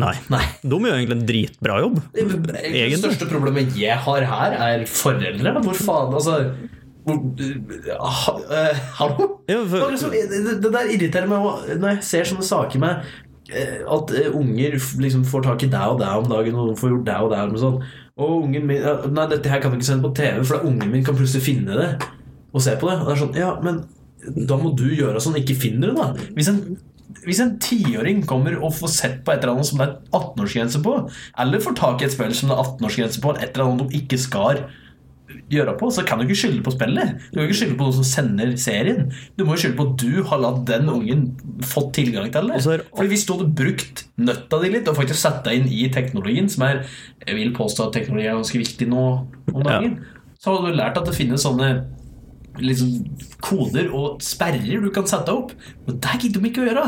Nei. Nei. De gjør egentlig en dritbra jobb. Det Egentlig. største problemet jeg har her, er foreldre. Hvor faen, altså ha, eh, Hallo? Ja, for- Det liksom- der irriterer meg også, når jeg ser sånne saker med eh, at eh, unger liksom får tak i deg og deg om dagen, og får gjort deg og deg og sånn. Og ungen min Nei, dette her kan du ikke sende på TV, for da ungen min kan plutselig finne det og se på det. Og det er sånn, ja, men da må du gjøre sånn, ikke finner det, da. Hvis en hvis en tiåring kommer og får sett på et eller annet som det er 18-årsgrense på, eller får tak i et spill som det er 18-årsgrense på, et eller annet de ikke skal gjøre på, så kan du ikke skylde på spillet. Du kan ikke skylde på noen som sender serien. Du må jo skylde på at du har latt den ungen fått tilgang til det. Er- Fordi hvis du hadde brukt nøtta di litt og faktisk satt deg inn i teknologien, som er Jeg vil påstå at teknologi er ganske viktig nå om dagen, så hadde du lært at det finnes sånne liksom, koder og sperrer du kan sette opp. Men det gidder de ikke å gjøre.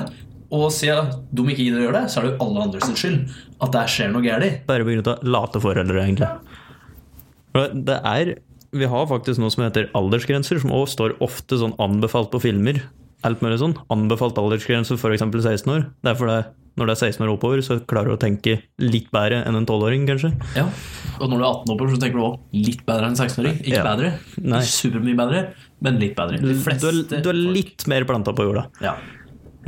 Og siden de ikke gidder å gjøre det, så er det jo alle andres skyld at det skjer noe galt. Bare pga. late foreldre, egentlig. Det er Vi har faktisk noe som heter aldersgrenser, som også står ofte sånn anbefalt på filmer. Alt mulig sånn. Anbefalt aldersgrense for f.eks. 16 år. Det er fordi når det er 16 år oppover, så klarer du å tenke litt bedre enn en 12-åring, kanskje. Ja. Og når du er 18 oppover, så tenker du òg litt bedre enn en 16-åring. Ikke Ja. bedre, Nei. supermye bedre, men litt bedre. Du, De du, er, du er folk- litt mer planta på jorda. Ja.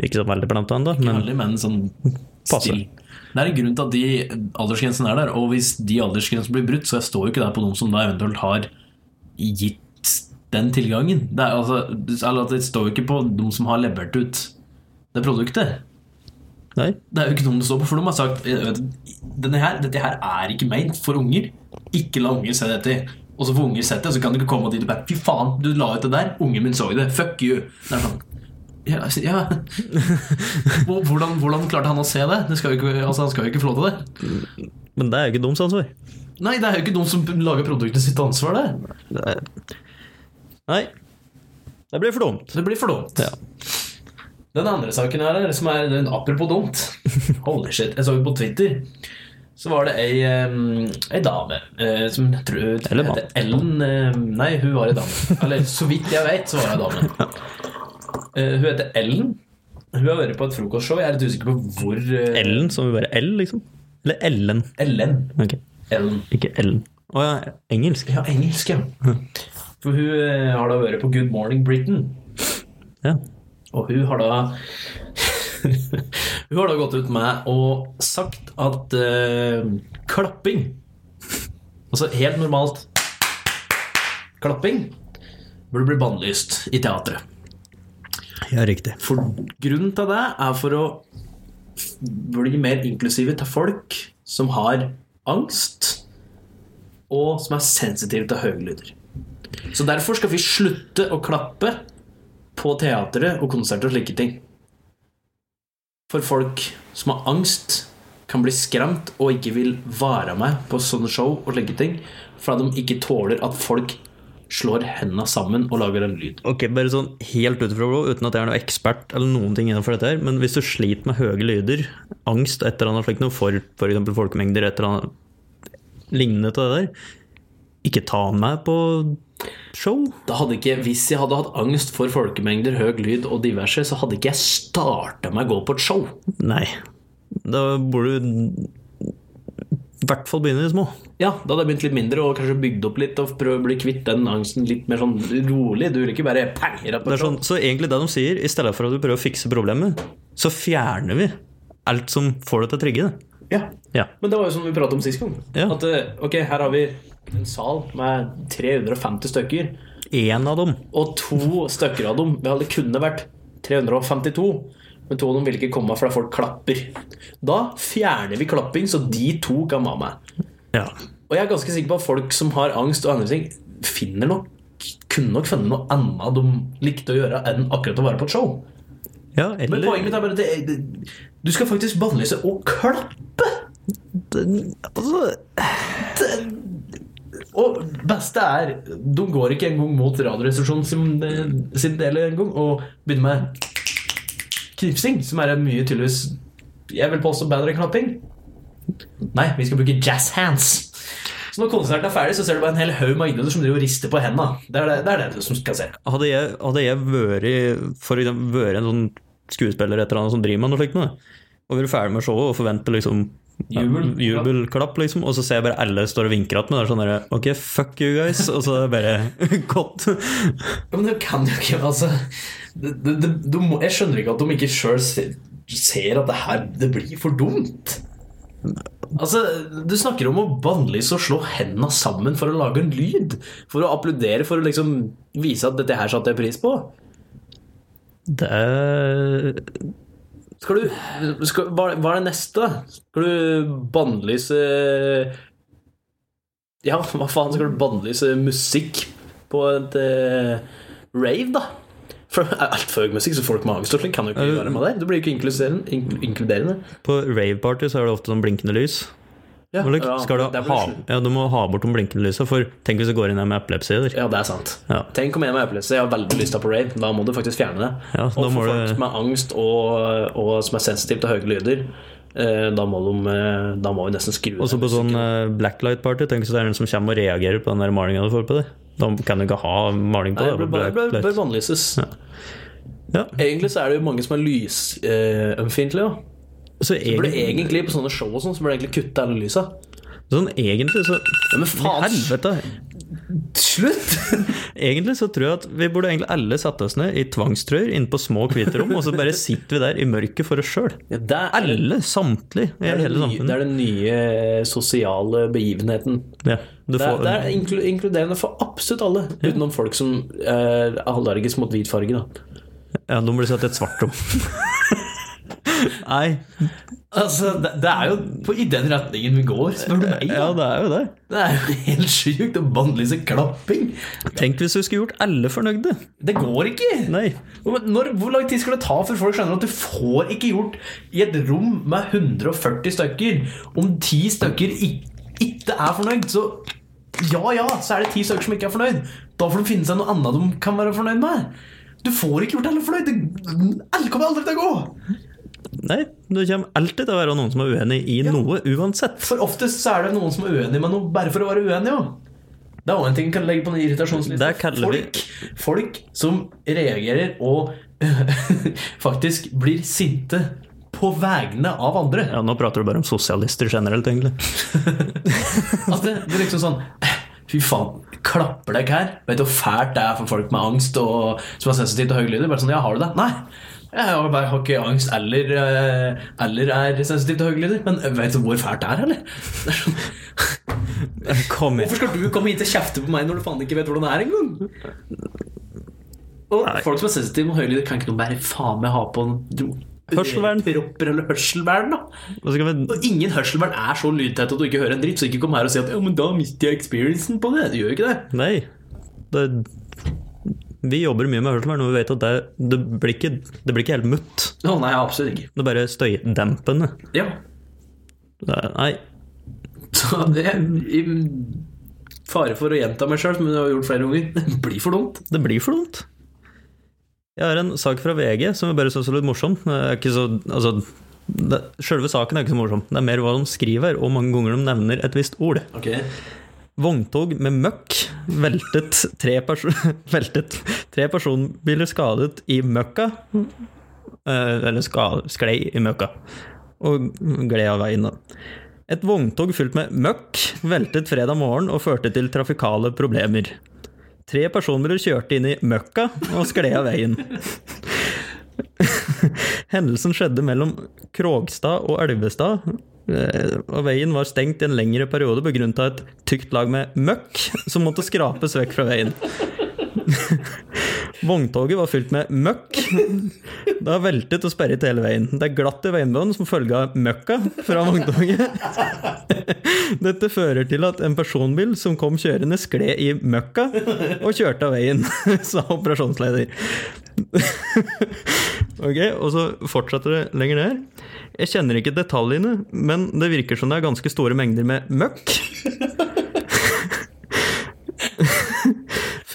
Ikke så veldig planta ennå, men Veldig, men sånn still. Det er en grunn til at de aldersgrensene er der, og hvis de aldersgrensene blir brutt, så jeg står jo ikke der på noen som da eventuelt har gitt den tilgangen. Det, altså, det står jo ikke på noen som har levert ut det produktet. Nei. Det er jo ikke noen det står på, for de har sagt eh, her, Dette her er ikke ment for unger. Ikke la unger se dette. Og så får unger sett det, så kan du ikke komme dit og bare Fy faen, du la ut det der. Ungen min så det. Fuck you. Det er sånn ja, altså, ja. Hvordan, hvordan klarte han å se det? det skal ikke, altså, han skal jo ikke få lov til det. Men det er jo ikke deres ansvar. Nei, det er jo ikke noen som lager produktet sitt ansvar, det. Er... Nei. Det blir for dumt. Det blir for dumt. Ja. Den andre saken her, er, som er den apropos dumt Holy shit. Jeg så jo på Twitter. Så var det ei, ei dame eh, som jeg tror Eller heter Ellen Nei, hun var ei dame. Eller så vidt jeg vet, så var hun ei dame. Eh, hun heter Ellen. Hun har vært på et frokostshow. Jeg er litt usikker på hvor eh, Ellen, som vil være L, liksom? Eller Ellen? Ellen. Okay. Ellen. ikke Ellen. Å ja, engelsk. Ja, engelsk, ja. For hun har da vært på Good Morning Britain. Ja. Og hun har da Hun har da gått ut med og sagt at uh, klapping Altså helt normalt klapping burde bli bannlyst i teatret. ja, riktig. For grunnen til det er for å bli mer inklusive til folk som har angst, og som er sensitive til høye lyder. Så derfor skal vi slutte å klappe på teatret og konserter og slike ting. For folk som har angst, kan bli skremt og ikke vil være med på sånne show og slike ting, fordi de ikke tåler at folk slår hendene sammen og lager en lyd. Ok, bare sånn helt ut ifra blå, uten at jeg er noe ekspert eller noen ting innenfor dette her, men hvis du sliter med høye lyder, angst, et eller annet slikt noe for f.eks. folkemengder, et eller annet lignende til det der, ikke ta han med på show. Da hadde ikke, Hvis jeg hadde hatt angst for folkemengder, høy lyd og diverse, så hadde ikke jeg starta med å gå på et show. Nei. Da burde du i hvert fall begynne i det små. Ja, Da hadde jeg begynt litt mindre og kanskje bygd opp litt og prøvd å bli kvitt den angsten litt mer sånn rolig. Du vil ikke bare pang sånn, så egentlig det de sier, i stedet for at du prøver å fikse problemet, så fjerner vi alt som får deg til å trigge det. Ja. Ja. Men det var jo som vi pratet om sist gang. Ja. At eh, ok, her har vi en sal med 350 stykker, Én av dem. og to stykker av dem Det kunne vært 352, men to av dem vil ikke komme fordi folk klapper. Da fjerner vi klapping, så de to kan være med. Ja. Og jeg er ganske sikker på at folk som har angst og andre ting, finner nok kunne nok funnet noe annet de likte å gjøre enn akkurat å være på et show. ja Men poenget mitt er bare at det, du skal faktisk bannlyse å klappe! altså, Og beste er De går ikke engang mot Radioresepsjonen sin, sin del engang og begynner med knipsing, som er mye tydeligvis Jeg vil påstå bedre enn klapping. Nei, vi skal bruke jazz hands. Så når konserten er ferdig, så ser du bare en hel haug med idioter som driver og rister på hendene. Det det, det, er det du som skal se. Hadde jeg, hadde jeg vært, for eksempel, vært en sånn skuespiller et eller annet som driver med noe slikt, og vært ferdig med showet og forventer liksom Jubel. jubelklapp, liksom, og så ser jeg bare alle står og vinker at meg. Det er sånn Ok, fuck you guys. Og så er det bare godt. Ja, men det kan jo ikke altså, det, det, du Jeg skjønner ikke at de ikke sjøl ser, ser at det her det blir for dumt. Altså, Du snakker om å bannlyse og slå hendene sammen for å lage en lyd. For å applaudere, for å liksom vise at dette her satte jeg pris på. Det er Skal du, skal, hva, er det neste? Skal du bannlyse Ja, hva faen skal du bannlyse musikk på et uh, rave, da? For altfor høy musikk, så folk med angst kan jo ikke være med der. Det blir jo ikke inkluderende. ink- inkluderende. På raveparty så er det ofte sånn blinkende lys. Ja, ja, skal du, ha, ja, du må ha bort de blinkende lysa, for tenk hvis du går inn her med epilepsi. Der. Ja, det er sant. Ja. Tenk om jeg med epilepsi har veldig lyst til på rave. Da må du faktisk fjerne det. Ja, og for folk du- som har angst og, og som er sensitive til høye lyder, eh, da må, de, eh, da må vi nesten skru Og så på sånn eh, blacklight-party, tenk hvis det er en som kommer og reagerer på den der malinga du får på deg. Da kan du ikke ha maling på Nei, det. det bør, bør, bør Blacklight. Ja. Egentlig så er det jo mange som er lysømfintlige. Uh, Så burde egentlig, egentlig på sånne show og sånn, så burde du egentlig kutte alle lysa. sånn, egentlig så Ja, men faen, Helvete! slutt! Egentlig så tror jeg at vi burde egentlig alle sette oss ned i tvangstrøyer inne på små hvite rom, og så bare sitter vi der i mørket for oss sjøl. Ja, Alle, samtlig, i det, hele nye, det er den nye sosiale begivenheten. Ja, du Det er, det er inkluderende for absolutt alle, utenom folk som er allergisk mot hvit farge. Da. ja, de blir satt i et svart rom. Nei, Altså, det, det er jo på, i den retningen vi går, spør du meg. ja, det er jo det. Det er jo helt sjukt å bannlyse klapping. Tenk hvis du skulle gjort alle fornøyde. Det går ikke! Nei. Når, hvor lang tid skal det ta før folk skjønner at du får ikke gjort i et rom med 140 stykker Om ti stykker ikke er fornøyd, så ja ja, så er det ti stykker som ikke er fornøyd. Da får de finne seg noe annet de kan være fornøyd med. Du får ikke gjort alle fornøyd. Alle kommer aldri til å gå. Nei, det kommer alltid til å være noen som er uenig i noe, uansett. For oftest så er det noen som er uenig med noe bare for å være uenig jo. Det er også en ting kan legge på den vi- Folk, folk som reagerer og faktisk blir sinte på vegne av andre. Ja, Nå prater du bare om sosialister generelt, egentlig. altså, det, det er liksom sånn Fy faen, klapper deg her? Vet du hvor fælt det er for folk med angst og som er sensitive til høylyder? Bare sånn, ja, har du det? Nei. Jeg har, bare, har ikke angst eller, eh, eller er sensitiv til høylyder. Men vet du hvor fælt det er, eller? Kom igjen. Hvorfor skal du komme hit og kjefte på meg når du faen ikke vet hvordan det er engang? Og Nei. folk som er sensitive med høylyder, kan ikke noe bare faen meg ha på en Hørselvern. Propper eller hørselvern, da. Og ingen hørselvern er så lydtett at du ikke hører en dritt, så ikke kom her og si at ja, men da mister jeg experiencen på det. Du gjør jo ikke det. Nei. Det, vi jobber mye med hørselvern, og vi vet at det, det, blir, ikke, det blir ikke helt mutt. Å nei, absolutt ikke. Det er bare støydempende. Ja. Det er, nei, Så det i Fare for å gjenta meg sjøl, som jeg har gjort flere ganger. Det blir for dumt. det blir for dumt. Jeg har en sak fra VG som jeg bare syns er litt morsom. Er så, altså, det, selve saken er ikke så morsom. Det er mer hva de skriver, og mange ganger de nevner et visst ord. Ok. Vogntog med møkk veltet tre, veltet tre personbiler skadet i møkka. Eh, Eller sklei i møkka. Og gled av veien, da. Et vogntog fylt med møkk veltet fredag morgen og førte til trafikale problemer. Tre personbiler kjørte inn i møkka og skled av veien. Hendelsen skjedde mellom Krogstad og Elvestad, og veien var stengt i en lengre periode begrunnet av et tykt lag med møkk som måtte skrapes vekk fra veien. Vogntoget var fylt med møkk. Det har veltet og sperret hele veien. Det er glatt i veienbunnen som følge av møkka fra vogntoget. Dette fører til at en personbil som kom kjørende, skled i møkka og kjørte av veien, sa operasjonsleder. Ok, og så fortsetter det lenger ned. Jeg kjenner ikke detaljene, men det virker som det er ganske store mengder med møkk.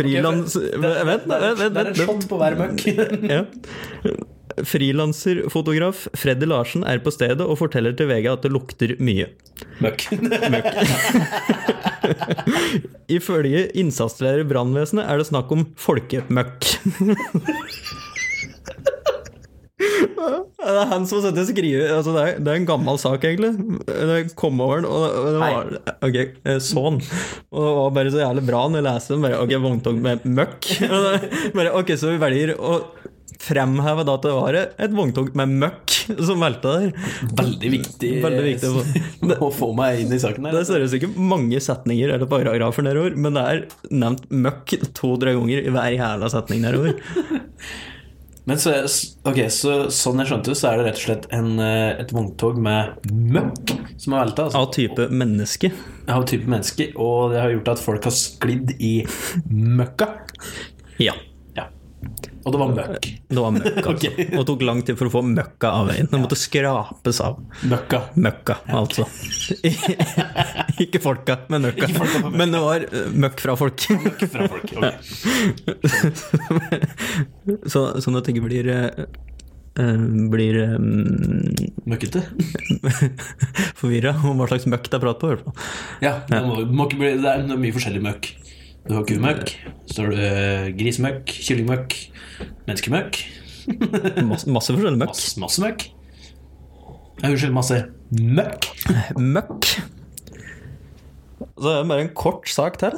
Frilans... Vent, vent, vent, vent, shot på hver møkk. Ja. Frilanserfotograf Freddy Larsen er på stedet og forteller til VG at det lukter mye. Møkk. Ifølge innsatsleder i brannvesenet er det snakk om folkemøkk. Det er han som har sittet og skrevet altså det, er, det er en gammel sak, egentlig. Det kom over den, og det, det var Ok, eh, sånn. Og det var bare så jævlig bra når jeg leste den. Bare, ok, vogntog med møkk. Bare, ok, Så vi velger å fremheve da at det var et vogntog med møkk som velta der. Veldig viktig, Veldig viktig å få- å få meg inn i saken Det her. ser ut som ikke mange setninger eller paragrafer nedover, men det er nevnt møkk to-tre ganger i hver jævla setning nedover. Men så, ok, så sånn jeg skjønte, så er det rett og slett en, eh, et vogntog med møkk som har velta. Altså, Av type menneske. av type mennesker, og det har gjort at folk har sklidd i møkka. Ja. Ja. Og det var møkk. Det var møkk, altså. okay. Og det tok lang tid for å få møkka av veien. Det måtte skrapes av. Møkka. Møkka, altså. Ikke folka, men møkka. Men det var eh, møkk fra folk. Fra folk. ok. Så, sånn at det ikke blir eh, eh, blir um, Møkkete. forvirra om hva slags møkk det er prat på. i hvert fall. Ja, det, må, må bli, det er mye forskjellig møkk. Du har kumøkk, så har du eh, grisemøkk, kyllingmøkk, menneskemøkk, Masse, masse forskjellig møkk. masse, masse møkk. Unnskyld, masse møkk. Møkk. Så er det bare en kort sak til.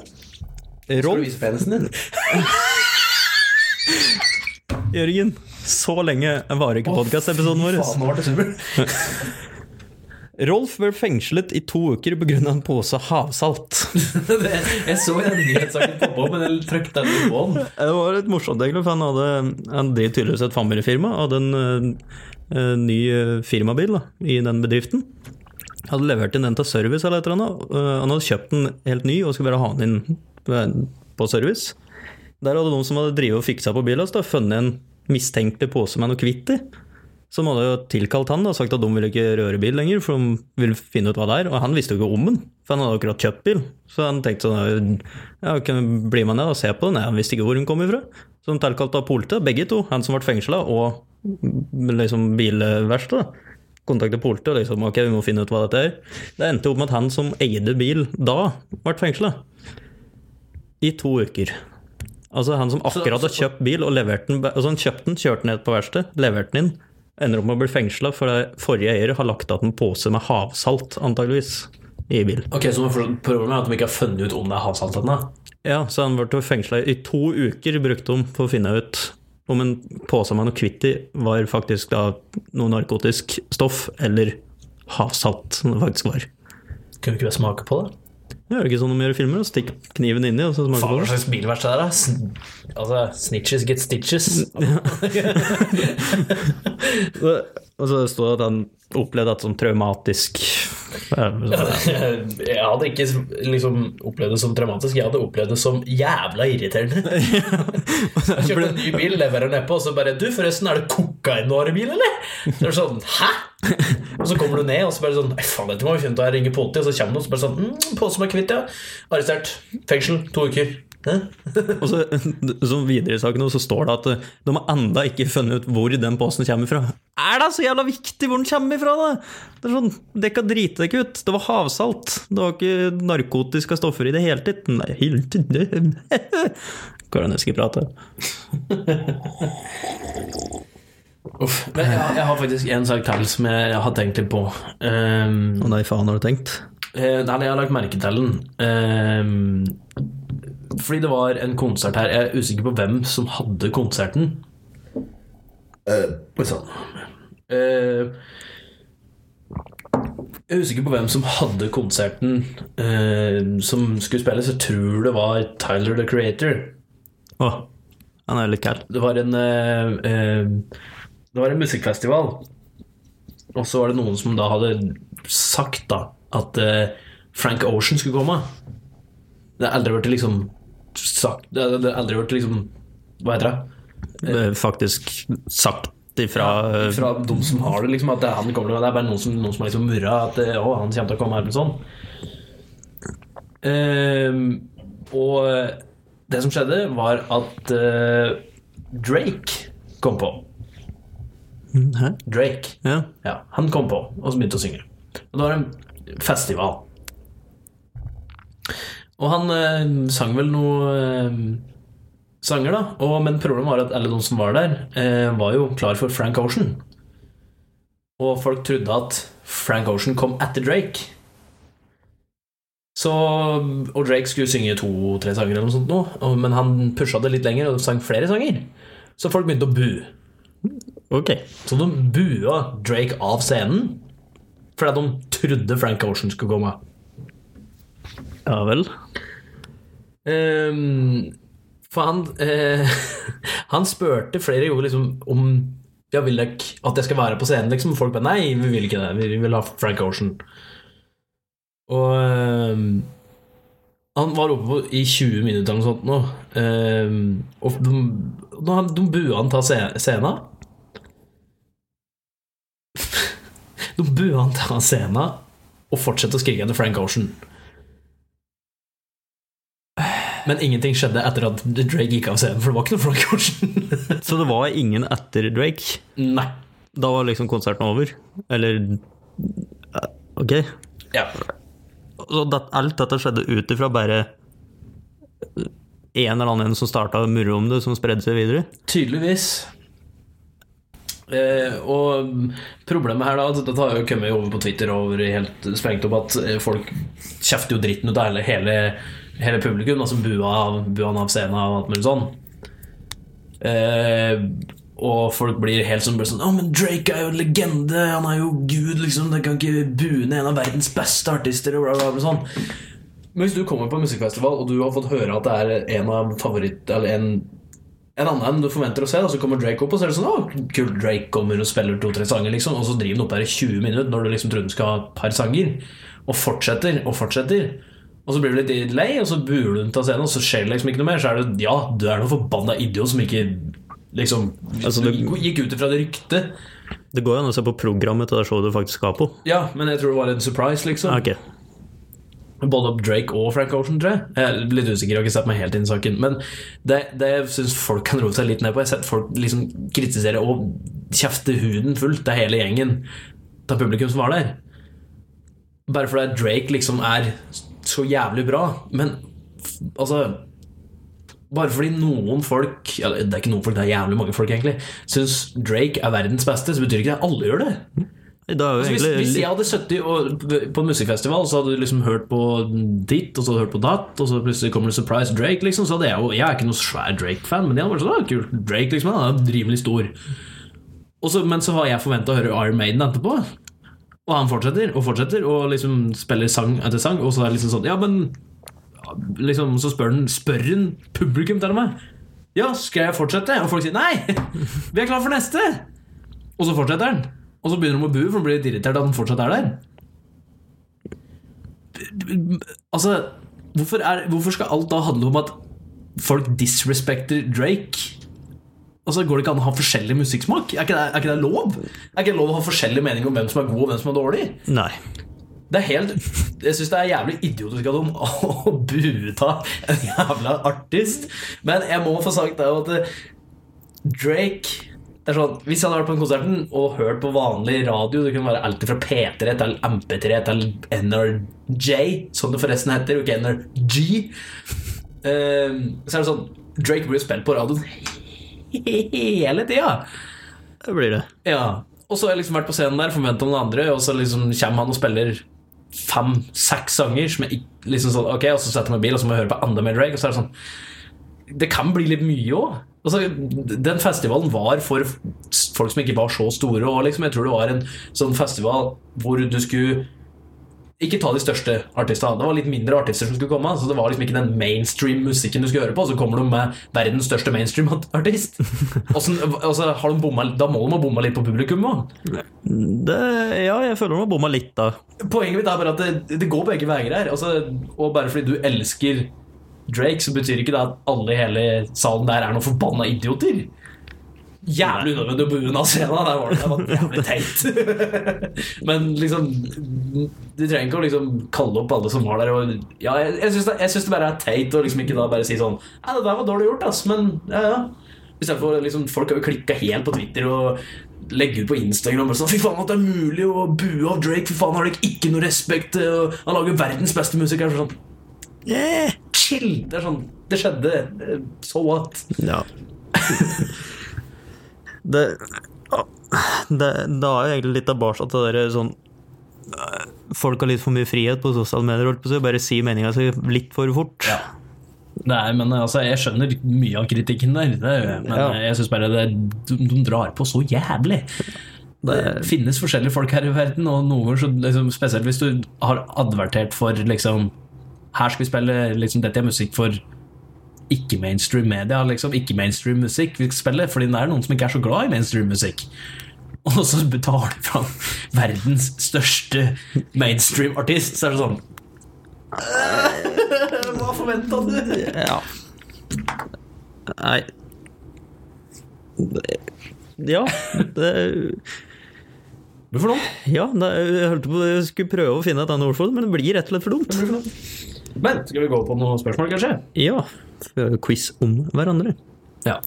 Skal du vise penisen din? Jørgen, så lenge varer ikke podkastepisoden vår. Faen, nå ble det. Rolf ble fengslet i to uker pga. en pose havsalt. Jeg så den nyhetssaken poppe opp, men jeg trykket den på den. Det var litt morsomt, egentlig, for han hadde Han tydeligvis et familiefirma. Hadde en eh, ny eh, firmabil da, i den bedriften. Hadde levert inn den til service eller et eller annet. Eh, han hadde kjøpt den helt ny og skulle bare ha den inn på service. Der hadde noen som hadde drivet og fiksa på bilen, funnet en mistenkelig pose med noe kvitt i. Som hadde tilkalt han og sagt at de ville ikke røre bil lenger, for de ville finne ut hva det er. Og han visste jo ikke om den, for han hadde akkurat kjøpt bil. Så han tenkte sånn Ja, kan bli med ned og se på den? Nei, han visste ikke hvor hun kom ifra. Så han tilkalte politiet, begge to. Han som ble fengsla, og liksom bilverkstedet. Kontaktet politiet og liksom ok, vi må finne ut hva dette er. Det endte opp med at han som eide bil da, ble fengsla. I to uker. Altså han som akkurat har kjøpt bil og levert den Altså han kjøpte den, kjørte den ned på verkstedet, leverte den inn. Ender opp med å bli fengsla fordi forrige eier har lagt igjen en pose med havsalt, antageligvis, i bil. Ok, Så problemet er at de ikke har funnet ut om det er havsalt ennå? Ja, så han ble fengsla i to uker, brukte de for å finne ut om en pose med noe kvitt i var faktisk da noe narkotisk stoff, eller havsalt, som det faktisk var. Kunne du ikke smake på det? Det er jo ikke sånn de gjør i filmer, Stikk kniven inni og så smake Faen, på hva det. slags bilverksted er det? Altså, snitches get stitches. Og så sto det at han opplevde et sånn traumatisk Jeg hadde ikke liksom opplevd det som traumatisk, jeg hadde opplevd det som jævla irriterende. Jeg kjøpte en ny bil, leverer nedpå, og så bare Du, forresten, er det kokain du har eller? Så er det sånn Hæ? Og så kommer du ned, og så bare sånn Nei, faen, dette må vi finne ut av. Jeg ringer politiet, og så kommer noen og så bare sånn mm, Pose meg kvitt, ja. Arrestert. Fengsel. To uker. Og så, så videre i saken så står det at eh, de har enda ikke funnet ut hvor den posen kommer fra. Er det så jævla viktig hvor den kommer fra, da? Det er sånn, Dere kan drite dere ut. Det var havsalt. Det var ikke narkotiske stoffer i det hele tatt. Nei, helt Hvordan jeg skal prate. Uff. Men jeg, jeg har faktisk en sak til som jeg, jeg har tenkt litt på. Um, Å nei, faen, har du tenkt? Eh, Nei, jeg har lagt merke til den. Ehm, fordi det var en konsert her. Jeg er usikker på hvem som hadde konserten. Uh, sånn. Uh, jeg er usikker på hvem som hadde konserten uh, som skulle spilles. Jeg tror det var Tyler the Creator. Å, han er litt kald. Det var en Det var en musikkfestival. Og så var det noen som da hadde sagt da at Frank Ocean skulle komme. Det har aldri vært liksom sagt Det har aldri vært liksom Hva heter det? Eh, Faktisk sagt ifra ja, Fra de som har det, liksom at det, han kommer det er bare noen som, noen som har liksom murra at eh, å, han kommer til å komme her med sånn. Uh, og det som skjedde, var at uh, Drake kom på. Hæ? Drake. Ja. Ja, han kom på, og så begynte å synge. Og det var en festival. Og han eh, sang vel noe eh, sanger, da. Og, men problemet var at alle de som var der, eh, var jo klar for Frank Ocean. Og folk trodde at Frank Ocean kom etter Drake. Så, og Drake skulle synge to-tre sanger, eller noe sånt nå, og- men han pusha det litt lenger og sang flere sanger. Så folk begynte å bu. Okay. Så de bua Drake av scenen fordi de trodde Frank Ocean skulle komme. Ja vel. Um, for han uh, Han spurte flere ganger liksom om ja, vil dere at jeg skal være på scenen. Liksom. Folk bare nei, vi vil ikke det. Vi vil ha Frank Ocean. Og um, han var oppe på, i 20 minutter eller noe sånt nå. Um, og de, de, de bua han ta sce- scenen. De bua han ta scenen og fortsette å skrike etter Frank Ocean. Men ingenting skjedde etter at Drake gikk av scenen, for det var ikke noe Frank Ocean. Så det var ingen etter Drake? Nei. Da var liksom konserten over? Eller eh, Ok. Ja. Så det, alt dette skjedde ut ifra bare en eller annen som starta å murre om det, som spredde seg videre? Tydeligvis. Eh, og problemet her da Dette har jo kommet over på Twitter og helt sprengt opp at eh, folk kjefter jo dritten ut av hele, hele, hele publikum. Altså bua, bua han av scenen og alt mulig sånn. Eh, og folk blir helt sånn, sånn Å, men Drake er jo en legende! Han er jo gud, liksom! Det kan ikke bue ned en av verdens beste artister! Og bla, bla, bla, sånn. Men hvis du kommer på en musikkfestival, og du har fått høre at det er en av favoritt... Eller en en annen enn du forventer å se, da, så kommer Drake opp, og så er det sånn Å, kult, Drake kommer og spiller to-tre sanger, liksom. Og så driver han opp der i 20 minutter når du liksom trodde han skal ha et par sanger. Og fortsetter og fortsetter. Og så blir du litt lei, og så buler du den til scenen, og så skjer det liksom ikke noe mer. Så er det Ja, du er noen forbanna idiot som ikke liksom Altså, det- gikk ut ifra det ryktet. Det går jo an å se på programmet til det showet du faktisk skal på. Ja, men jeg tror det var en surprise, liksom. Okay. Både Drake og Frank Ocean, tror jeg. Jeg er litt usikker, jeg har ikke sett meg helt inn i saken. Men det, det jeg syns folk kan roe seg litt ned på Jeg har sett folk liksom kritisere og kjefte huden fullt av hele gjengen av publikum som var der. Bare fordi Drake liksom er så jævlig bra. Men altså Bare fordi noen folk ja, Det er ikke noen folk, det er jævlig mange folk, egentlig syns Drake er verdens beste, så betyr ikke det at alle gjør det. Altså, hvis, hvis jeg hadde sittet på en musikkfestival, så hadde du liksom hørt på ditt, og så hørt på datt, og så plutselig kommer det Surprise Drake, liksom, så hadde jeg jo Jeg er ikke noe svær Drake-fan, men jeg hadde vært sånn, «Å, kult, Drake, liksom, han er rimelig stor. Også, men så har jeg forventa å høre Iron Maiden etterpå. Og han fortsetter og fortsetter og liksom spiller sang etter sang, og så er det liksom sånn Ja, men liksom, Så spør han Spør han publikum til med. Ja, skal jeg fortsette? Og folk sier nei! Vi er klar for neste! Og så fortsetter han. og så begynner de å bue, for de blir litt irritert at han fortsatt er der. Altså, hvorfor, er, hvorfor skal alt da handle om at folk disrespekter Drake? Altså, Går det ikke an å ha forskjellig musikksmak? Er ikke, det, er ikke det lov? Er ikke det lov å ha forskjellig mening om hvem som er god og hvem som er dårlig? Nei. Det er helt Jeg syns det er jævlig idiotisk av dem å bueta en jævla artist. Men jeg må få sagt det at eh, Drake det er sånn, Hvis jeg hadde vært på den konserten og hørt på vanlig radio Det kunne være alt fra P3 til MP3 til NRJ, som det forresten heter, og ikke NRG. eh, så er det sånn Drake blir spilt på radioen hele tida. Det blir det. Ja, og så har jeg liksom vært på scenen der, forventa noen andre, og så liksom kommer han og spiller fem-seks sanger som jeg liksom sånn, Ok, og så setter jeg meg i bil, og så må jeg høre på enda mer Drake, og så er det sånn Det kan bli litt mye òg. Altså, den festivalen var for folk som ikke var så store, og liksom, jeg tror det var en sånn festival hvor du skulle ikke ta de største artistene. Det var litt mindre artister som skulle komme. Så det var liksom ikke den mainstream musikken du skulle høre på. Så kommer du med verdens største mainstream artist. Hvordan- altså, har de da må de ha bomma litt på publikum òg. ja, jeg føler de har bomma litt, da. Poenget mitt er bare at det, det går begge veier her. Altså, og bare fordi du elsker Drake, så betyr ikke det at alle i hele salen der er noen forbanna idioter. Jævlig unødvendig å bue unna scenen. Der var det, det var jævlig teit. Men liksom Du trenger ikke å liksom kalle opp alle som var der. Og, ja, jeg, jeg syns det, bare er teit å liksom ikke da bare si sånn Nei, det der var dårlig gjort, ass, men ja, ja. Istedenfor liksom, Folk har jo klikka helt på Twitter og legger ut på Instagram og sånn Fy faen, at det er mulig å bue av Drake. Fy faen, har dere ikke noe respekt? og Han lager verdens beste musikk. Sånn Yeah. Chill! Det er sånn Det skjedde. So what? Ja. det, det det er jo egentlig litt tilbake til det der sånn eh, Folk har litt for mye frihet på sosiale medier, holdt på å si, bare si meninga si litt for fort. Ja. Nei, men altså, jeg skjønner mye av kritikken der, det, men Ja. jeg syns bare det, de, de drar på så jævlig. Det finnes forskjellige folk her i verden, og noen ganger, så, liksom, spesielt hvis du har advertert for liksom Her skal vi spille liksom, Dette er musikk for ikke-mainstream media, liksom. Ikke-mainstream musikk vi skal spille, fordi det er noen som ikke er så glad i mainstream musikk. Og så betaler de fram verdens største mainstream-artist, så er det sånn «Øh, Hva forventa du? Ja. Nei Det- Ja, det for dumt. Ja, det, jeg holdt på jeg skulle prøve å finne et annet ord for det, men det blir rett og slett for dumt. Men skal vi gå på noen spørsmål, kanskje? Ja. Jo quiz om hverandre. Ja.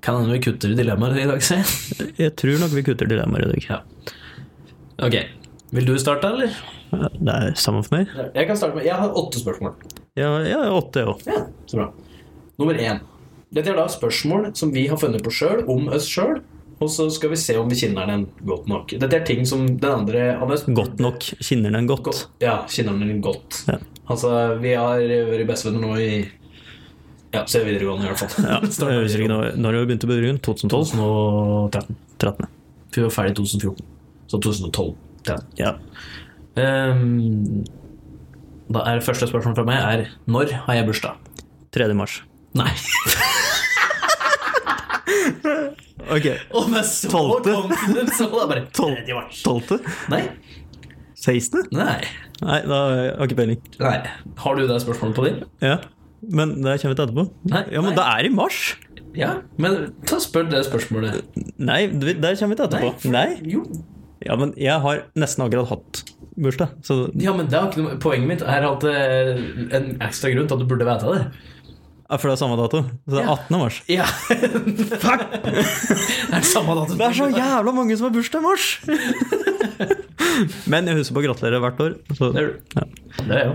Kan hende vi kutter dilemmaer i dag, se. Jeg tror nok vi kutter dilemmaer i dag. Ja. Ok. Vil du starte, eller? Ja, Det er samme for meg. Jeg kan starte med Jeg har åtte spørsmål. Ja, har åtte, jeg òg. Ja, så bra. Nummer én. Dette er da spørsmål som vi har funnet på sjøl, om oss sjøl. Og så skal vi se om vi kjenner den godt nok. Dette er ting som den andre av Godt nok. Kjenner den godt. Godt. Ja, kjenner den godt. Ja. Altså, vi har vært bestevenner nå i Ja, siden videregående, i hvert fall. Ja, når, når vi begynt på videregående. 2012? 2013. 13. Vi var ferdig i 2014. Så 2012. 13. Ja. Um, da er første spørsmål fra meg er Når har jeg bursdag? 3. mars. Nei. Ok. Og med så Tolvte? confidence, så var det bare 3. mars. 12.? Nei. 16.? Nei. Nei, da har jeg ikke peiling. Nei. Har du det spørsmålet på din? Ja. Men det kommer vi til etterpå. Nei, ja, men nei. det er i mars! Ja, men ta spør det spørsmålet. Nei, det kommer vi til etterpå. Nei? Jo. Ja, men jeg har nesten akkurat hatt bursdag, så Ja, men det er ikke noe Poenget mitt er at eh, en ekstra grunn til at du burde vite det. ja, For det er samme dato. Så det er Ja. 18. mars. Ja. Fuck! det er samme dato. Det er så jævla mange som har bursdag i mars! Men jeg husker på å gratulere hvert år. Så, Det gjør du. ja. Det er jo.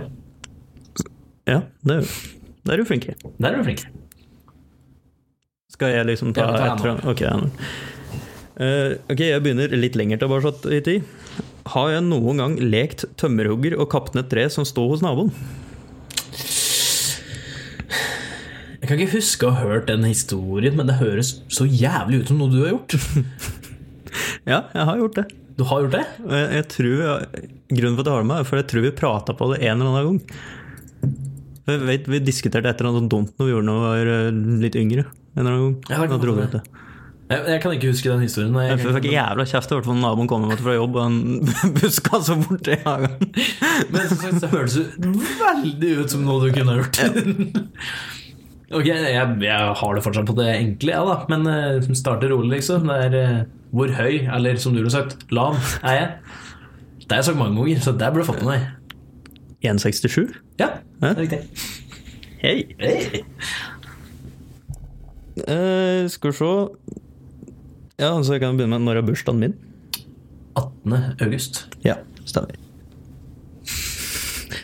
ja, det er jo Det er du flink. Der er du flink. Skal jeg liksom ta, Ja, ta etter? Ok, ja. Uh, ok, jeg begynner litt lenger tilbake i tid. Har jeg noen gang lekt tømmerhugger og kapt ned tre som sto hos naboen? Jeg kan ikke huske å ha hørt den historien, men det høres så jævlig ut som noe du har gjort. Ja, jeg har gjort det. Du har gjort det? Jeg, jeg tror Grunnen for at jeg har det med, er for jeg tror vi prata på det en eller annen gang. Jeg vi, Vi diskuterte et eller annet dumt når vi gjorde noe vi var eh, litt yngre. En eller annen gang. Vi det. Jeg, jeg kan ikke huske den historien. Jeg, Jeg fikk jævla kjeft i hvert fall naboen kom hjem fra jobb, og en så borti hagen. Men som sagt, det veldig ut som noe du kunne gjort. ok, jeg, jeg har det fortsatt på det enkle, ja da. Men uh, starter rolig, liksom. Det er uh, hvor høy, eller som du har sagt, lav er jeg? Det har jeg sagt mange ganger, så det burde fått med deg. 1,67? Ja, det er riktig. Hei. Hey. Uh, skal vi se Ja, så jeg kan begynne med når er bursdagen min? 18. august. Ja, stemmer.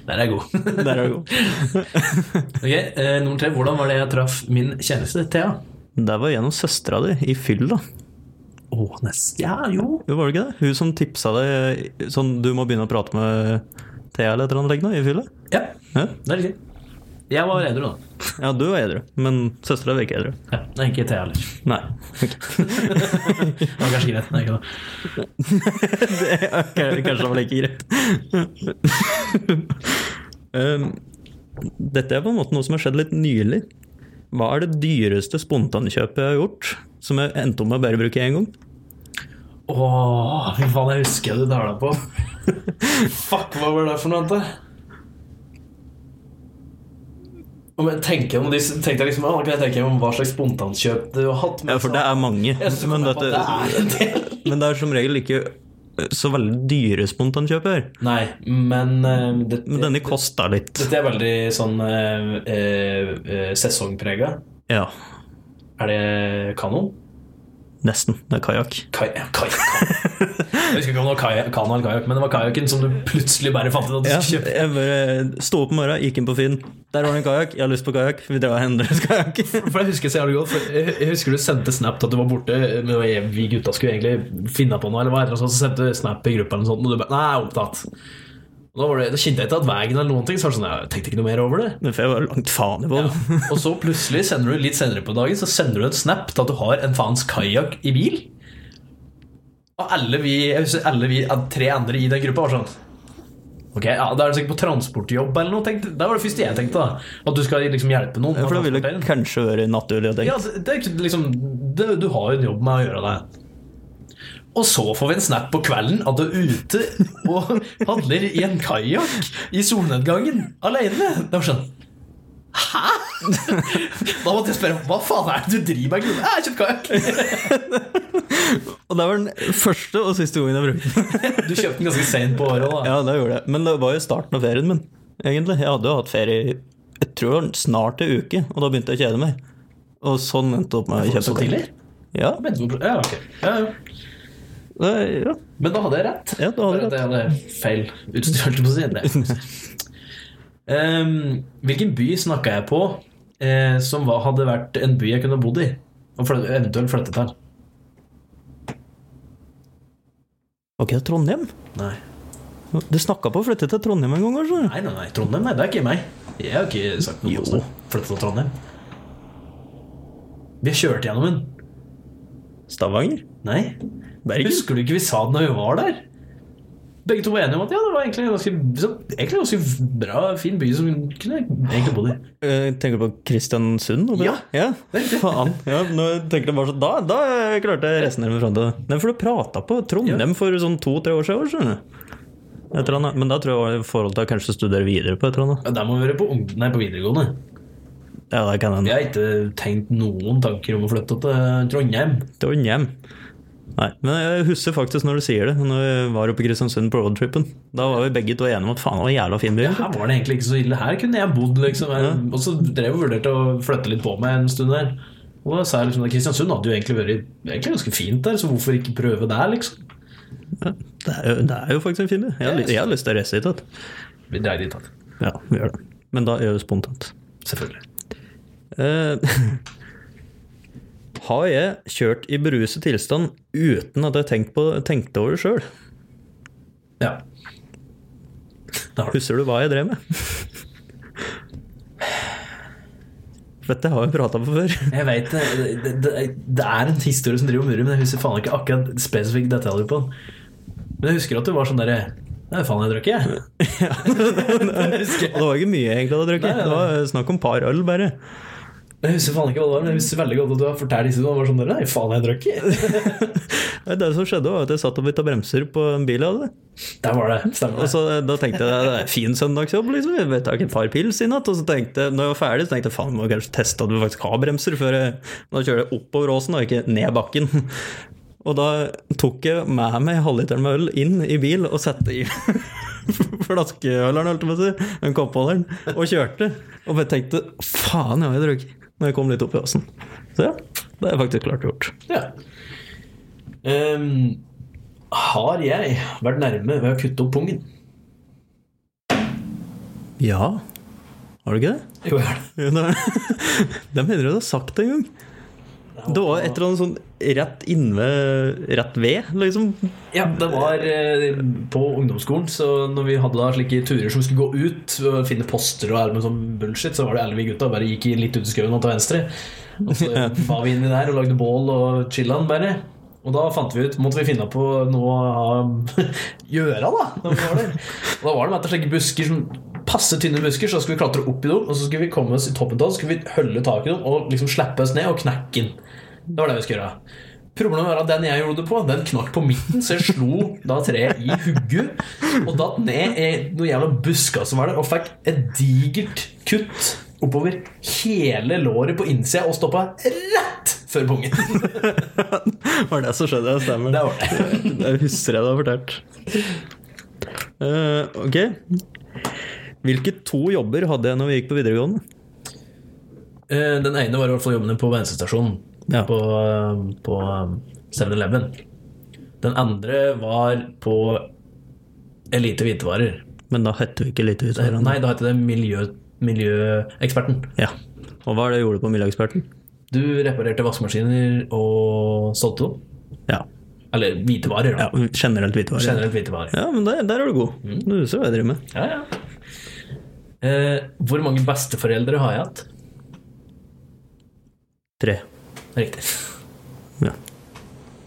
Der er jeg god. Der er jeg god. ok, uh, Nummer tre. Hvordan var det jeg traff min kjæreste, Thea? Det var gjennom søstera di i fylla. Å, nesten Ja, jo. Jo, Var det ikke det? Hun som tipsa deg sånn du må begynne å prate med Thea eller et eller annet lignende i fylla? Ja, Ja. det er riktig. Jeg var edru, da. ja, du var edru, men søstera var ikke edru. Ja, ikke Thea heller. Nei. Det var kanskje greit. Nei, ikke da. det okay, kanskje det var like greit. um, dette er på en måte noe som har skjedd litt nylig. Hva er det dyreste spontankjøpet jeg har gjort, som jeg endte om med å bare bruke én gang? Åh, fy faen, jeg husker du dæla på. Fuck, hva var det for noe? Ante? Om jeg tenker om de, tenkte jeg liksom, kan jeg tenke om hva slags spontankjøp du har hatt. Ja, for det er mange. Men, det er dette, en del. men det er som regel ikke så veldig dyre spontankjøp her. Nei, men uh, det, Men denne kosta litt. dette er veldig sånn uh, uh, eh, sesongprega. Ja, Er det kanon? Nesten. Det er kajakk. Kai. Jeg husker ikke om det var kano eller kajakk, men det var kajakken som du plutselig bare fant ut at du Ja, skulle kjøpe. jeg bare sto opp om morgenen, gikk inn på Finn. Der var det en kajakk. Jeg har lyst på kajakk. Vi drar og henter en kajakk. For jeg husker så jævlig godt jeg husker du sendte snap til at du var borte Men vi gutta skulle egentlig finne på noe Eller hva Så sendte du snap i gruppa eller noe sånt Og du bare, nei, jeg er opptatt Og da, var det, da kjente jeg ikke at veien eller noen ting Så var det sånn, jeg tenkte ikke noe mer over det det for jeg var langt faen i ja. Og så plutselig sender du litt senere på dagen Så sender du en snap til at du har en faens kajak i bil Og alle vi, alle vi Tre andre i den gruppa var sånn Ok, ja, da er det sikkert på transportjobb eller noe tenkte. Det var det første jeg tenkte da At du skal liksom hjelpe noen For det ville det kanskje være naturlig å Ja, det, det liksom det, Du har jo en jobb med å gjøre det. Og så får vi en snap på kvelden at du er ute og handler i en kajakk i solnedgangen alene. Det var sånn Hæ?! Da måtte jeg spørre hva faen er det du driver med? Jeg har kjøpt kajakk! Og det var den første og siste gangen jeg brukte den. Du kjøpte den ganske seint på året òg, da. Ja, det gjorde jeg. Men det var jo starten av ferien min, egentlig. Jeg hadde jo hatt ferie jeg tror snart en uke, og da begynte jeg å kjede meg. Og sånn endte opp med å kjøpe Så kajakk. tidlig? Ja, ja, ok. ja, ja. Ja. Men da hadde jeg rett. Ja, da hadde jeg hadde feil utstyr, holdt jeg på å si. Det. Ehm, hvilken by snakka jeg på eh, som var, hadde vært en by jeg kunne bodd i? Og eventuelt flyttet til? Var ikke det Trondheim? Nei. Du snakka på å flytte til Trondheim en gang, kanskje? nei, nei, nei, Trondheim, nei, det er ikke meg. Jeg har ikke sagt noe om å flytte til Trondheim. Vi har kjørt gjennom den. Stavanger? Nei. Bergen? Husker du ikke vi sa det når vi var der? Begge to var enige om at ja, det var egentlig en ganske, en ganske bra, fin by som vi kunne egentlig bodd i. Eh, tenker du på Kristiansund? Ja. ja. Faen. Ja, nå tenker jeg bare så, da, da klarte jeg resten av fram til det. Nei, for du prata på Trondheim for sånn to-tre år siden. skjønner du. Et eller annet. Men da tror jeg det var i forhold til å kanskje studere videre på et eller annet. Ja, Der må vi være på, nei, på videregående. Ja, det kan Jeg har ikke tenkt noen tanker om å flytte til Trondheim. Trondheim. Nei, men jeg husker faktisk når du sier det, når vi var oppe i Kristiansund på roadtrippen. Da var vi begge to enige om at faen, det var en jævla fin by. Ja, her var det egentlig ikke så ille. Her kunne jeg bodd, liksom. Jeg, Og så drev jeg og vurderte å flytte litt på meg en stund der. Og da sa jeg liksom at Kristiansund hadde jo egentlig vært egentlig ganske fint der, så hvorfor ikke prøve der, liksom? Det er jo, det er jo faktisk en fin by. Jeg, har jeg har lyst til å reise hit. igjen. Vi dreier dit, igjen. Ja, vi gjør det. Men da er vi spontant. Selvfølgelig. Eh, har jeg kjørt i beruset tilstand uten at jeg tenkt på, tenkte over det sjøl? Ja. Det. Husker du hva jeg drev med? Dette har vi prata på før. Jeg vet det, det, det, det er en historie som driver og murrer, men jeg husker faen ikke akkurat spesifikke detaljer på den. Men jeg husker at du var sånn derre Nei, faen, jeg drukket, jeg. ja, det var ikke mye egentlig å drikke. Det var snakk om par øl, bare. Jeg husker faen ikke hva det var, men jeg husker veldig godt at du har fortalt historien. og var sånn Nei, faen, jeg drakk ikke. Det som skjedde, var at jeg satt og bytta bremser på en bil jeg hadde. Der var det. Stemmer Og så eh, Da tenkte jeg det er fin søndagsjobb, liksom. Jeg vet, ikke et par pils i natt. Og så tenkte når jeg var ferdig, så tenkte jeg faen, må jeg kanskje teste at du faktisk har bremser før jeg nå kjører jeg oppover åsen og ikke ned bakken. Og da tok jeg med meg halvliteren med øl inn i bil og satte i flaskeøleren, holdt jeg på å si, den koppholderen, og kjørte. Og jeg tenkte faen, jeg har jo drukket når jeg kom litt opp i åsen. Så ja, det er faktisk klart gjort. Ja. Um, har jeg vært nærme ved å kutte opp pungen? Ja, har du ikke det? Jo, jeg har det. Det, det mener du du har sagt det en gang. Det var et eller annet sånn rett inne Rett ved, liksom. Ja, det var eh, på ungdomsskolen, så når vi hadde da slike turer som skulle gå ut og finne poster og med sånn bullshit, så var det alle vi gutta bare gikk litt ut i skauen og til venstre. Og så var vi inni der og lagde bål og chilla'n bare. Og da fant vi ut, måtte vi finne på noe å gjøre, da. Når vi var der. Og da var det med etter slike busker, sånn passe tynne busker, så skulle vi klatre opp i dem, og så skulle vi komme oss i toppen av dem, så skulle vi holde tak i dem og liksom slippe oss ned og knekke den. Det var det vi skulle gjøre. Problemet var at den jeg gjorde det på, den knakk på midten, så jeg slo da treet i hugget og datt ned i noe jævla busker som var der, og fikk et digert kutt oppover hele låret på innsida og stoppa rett før pungen. Var det som skjedde? Det stemmer. Det var det. Det husker jeg du har fortalt. Uh, ok. Hvilke to jobber hadde jeg når vi gikk på videregående? Eh, Den ene var i hvert fall jobbene på bensinstasjonen Ja. på, på 7-Eleven. Den andre var på Elite hvitevarer. Men da hette vi ikke Elite hvitevarer? Nei, da het det miljø, Miljøeksperten. Ja. Og hva er det du gjorde på Miljøeksperten? Du reparerte vaskemaskiner og solgte dem. Ja. Eller hvitevarer, da. ja. Generelt hvitevarer. Generelt hvitevarer. Ja, men der, der er du god. Du husker hva jeg driver med. Ja, ja. Eh, hvor mange besteforeldre har jeg hatt? Tre. Riktig. Ja.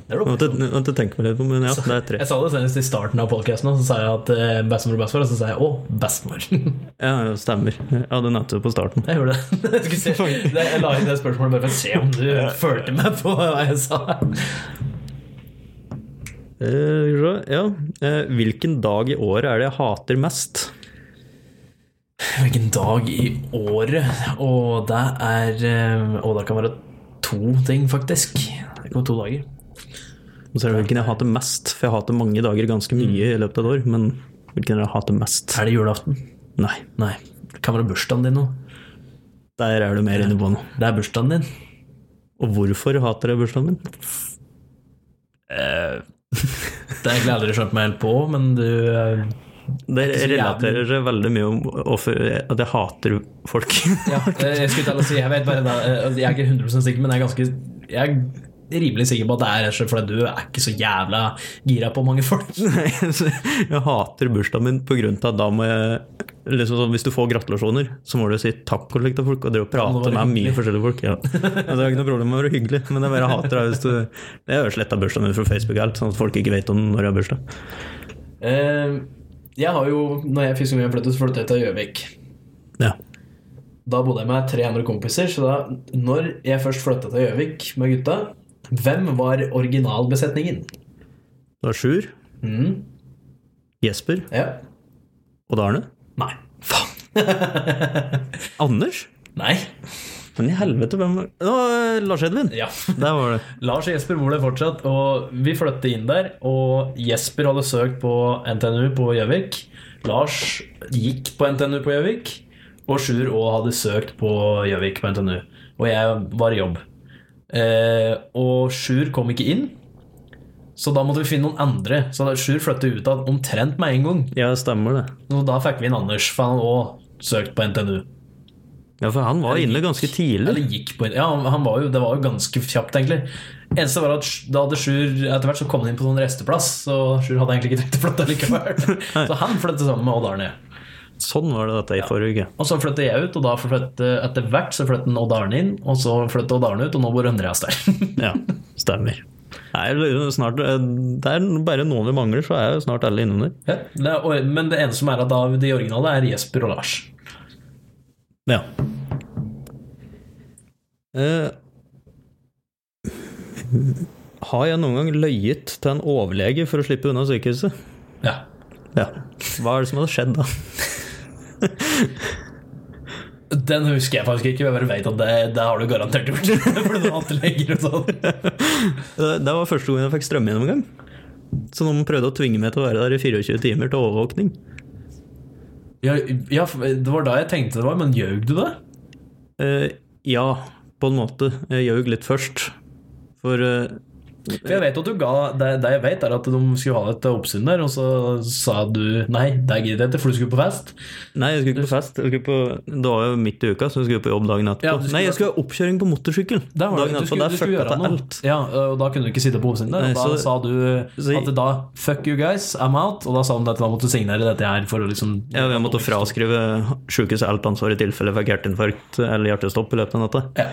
Det er måtte, jeg måtte tenke meg litt på, men ja, det er tre. Jeg sa det senest i starten av podcasten, og så sa jeg at eh, bestemor og bestefar, og så sa jeg å, bestemor. Ja, det stemmer. Jeg hadde nevnt det på starten. Jeg gjorde det. Jeg, se, jeg la inn det spørsmålet bare for å se om du følte meg på hva jeg sa. Uh, ja. Uh, hvilken dag i året er det jeg hater mest? Hvilken dag i året? Og det er eh, Og det kan være to ting, faktisk. Det kan være to dager. Og så er det hvilken jeg hater mest, for jeg hater mange dager ganske mye i løpet av et år. Men hvilken jeg hater mest? Er det julaften? Nei, Nei. Det kan være bursdagen din nå. der er du mer inne på noe. Det er bursdagen din. Og hvorfor hater jeg bursdagen min? Det har jeg egentlig aldri skjønt meg helt på, men du eh, Det relaterer seg veldig mye om at jeg hater folk. Ja, eh, jeg skulle til å si Jeg vet bare da, eh, Jeg er ikke 100 sikker, men jeg er ganske Jeg er rimelig sikker på at det er rett og slett fordi du er ikke så jævla gira på mange folk. Nei, jeg hater bursdagen min på grunn av at da må jeg liksom sånn, Hvis du får gratulasjoner, så må du si takk til folk, og det å prate med mye forskjellige folk. Ja. Altså, det er ikke noe problem med å være hyggelig, men det er bare hater det hvis du Jeg har sletta bursdagen min fra Facebook alt, sånn at folk ikke vet om når jeg har bursdag. Eh, Jeg har jo, når jeg fikk så mye flyttet, flyttet til Gjøvik. Ja. Da bodde jeg med tre andre kompiser, så da når jeg først flyttet til Gjøvik med gutta, hvem var originalbesetningen? Det var Sjur, Mm, Jesper, ja. Odd Arne. Nei. Anders? Nei. Men i helvete, hvem Å, Lars Edvin! Ja. Der var det. Lars og Jesper bor der fortsatt, og vi flyttet inn der. Og Jesper hadde søkt på NTNU på Gjøvik. Lars gikk på NTNU på Gjøvik. Og Sjur òg hadde søkt på Gjøvik på NTNU. Og jeg var i jobb. Eh, og Sjur kom ikke inn, så da måtte vi finne noen andre. Så Sjur flyttet ut av omtrent med en gang. Ja, stemmer det. Og da fikk vi inn Anders, for han òg søkt på NTNU. Ja, for han var inne ganske tidlig. Eller gikk på Ja, han var jo, det var jo ganske kjapt, egentlig. Eneste var at da hadde Sjur Etter hvert så kom han inn på sånn resteplass, så Sjur hadde egentlig ikke trengt å flytte likevel. så han flyttet sammen med Odd Arne. Sånn var det dette i forrige uke. Og så flyttet jeg ut, og da flyttet, etter hvert så flyttet Odd Arne inn, og så flyttet Odd Arne ut, og nå bor Andreas der. Ja, stemmer. Nei, snart, det er bare noen vi mangler, så er jo snart alle innunder. ja, men det eneste som er at da de originale, er Jesper og Lars. Ja. Eh, har jeg noen gang løyet til en overlege for å slippe unna sykehuset? Ja. Ja. Hva er det som hadde skjedd da? Den husker jeg faktisk ikke, men jeg bare vet at det, det har du garantert gjort. For du alltid legger og sånn. Det, det var første gang jeg fikk strømgjennomgang. Så noen prøvde å tvinge meg til å være der i 24 timer til overvåkning. Ja, ja, det var da jeg tenkte det var, men gjøg du det? Uh, ja, på en måte. Jeg gjøg litt først. For eh, For jeg vet at du ga Det, det jeg vet, er at de skulle ha et oppsyn der, og så sa du nei, det gidder jeg ikke, for du skulle på fest. Nei, jeg skulle ikke på fest. På, det var jo midt i uka, så jeg skulle på jobb dagen etterpå. Ja, Nei, jeg skulle ha oppkjøring på motorsykkel. Der var det, dagen du etterpå. skulle, Der fucka til alt. Ja, og da kunne du ikke sitte på oppsyn der. Og da så- sa du at da Fuck you guys, I'm out. Og da sa de at da måtte du signere dette her for å liksom Ja, jeg måtte fraskrive sjukehuset alt ansvar i tilfelle jeg fikk hjerteinfarkt eller hjertestopp i løpet av natta. Ja.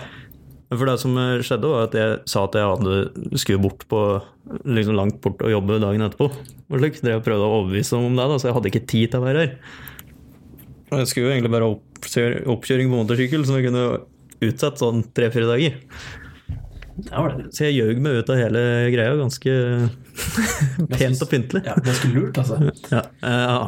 Men For det som skjedde, var at jeg sa at jeg hadde skulle bort på liksom langt bort og jobbe dagen etterpå. Og slik. dere prøvde å overbevise om det, da, så jeg hadde ikke tid til å være her. Og jeg skulle jo egentlig bare ha oppkjøring på motorsykkel, som jeg kunne utsette sånn tre-fire dager. Det var det. Så jeg gjøg meg ut av hele greia ganske pent og pyntelig. Ja, ganske lurt, altså. Ja. eh, ja.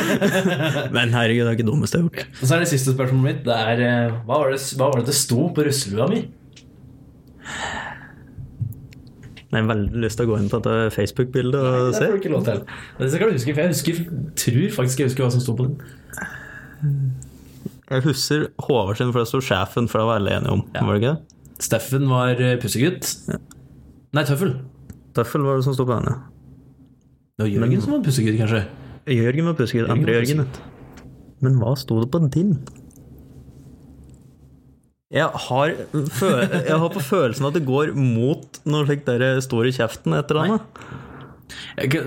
Men herregud, det er ikke det dummeste jeg har gjort. Og så er det siste spørsmålet mitt. Det er eh, hva var det, hva var det det sto på russelua mi? Jeg har veldig lyst til å gå inn på dette Facebook-bildet og Det se. får du ikke lov til. Det skal du huske, for jeg husker, tror faktisk jeg husker hva som sto på den. Jeg husker Håvard sin, for det sto sjefen, for det var alle enige om. Var det ikke det? Steffen var pussegutt. pussegutt. Nei, Tøffel. Tøffel var det som sto på henne. Det var Jørgen som var pussegutt, kanskje. Jørgen var pussegutt. Andre Jørgen. Jørgen. Men hva sto det på din? Jeg har, jeg har på følelsen at det går mot når slikt dere står i kjeften et eller annet.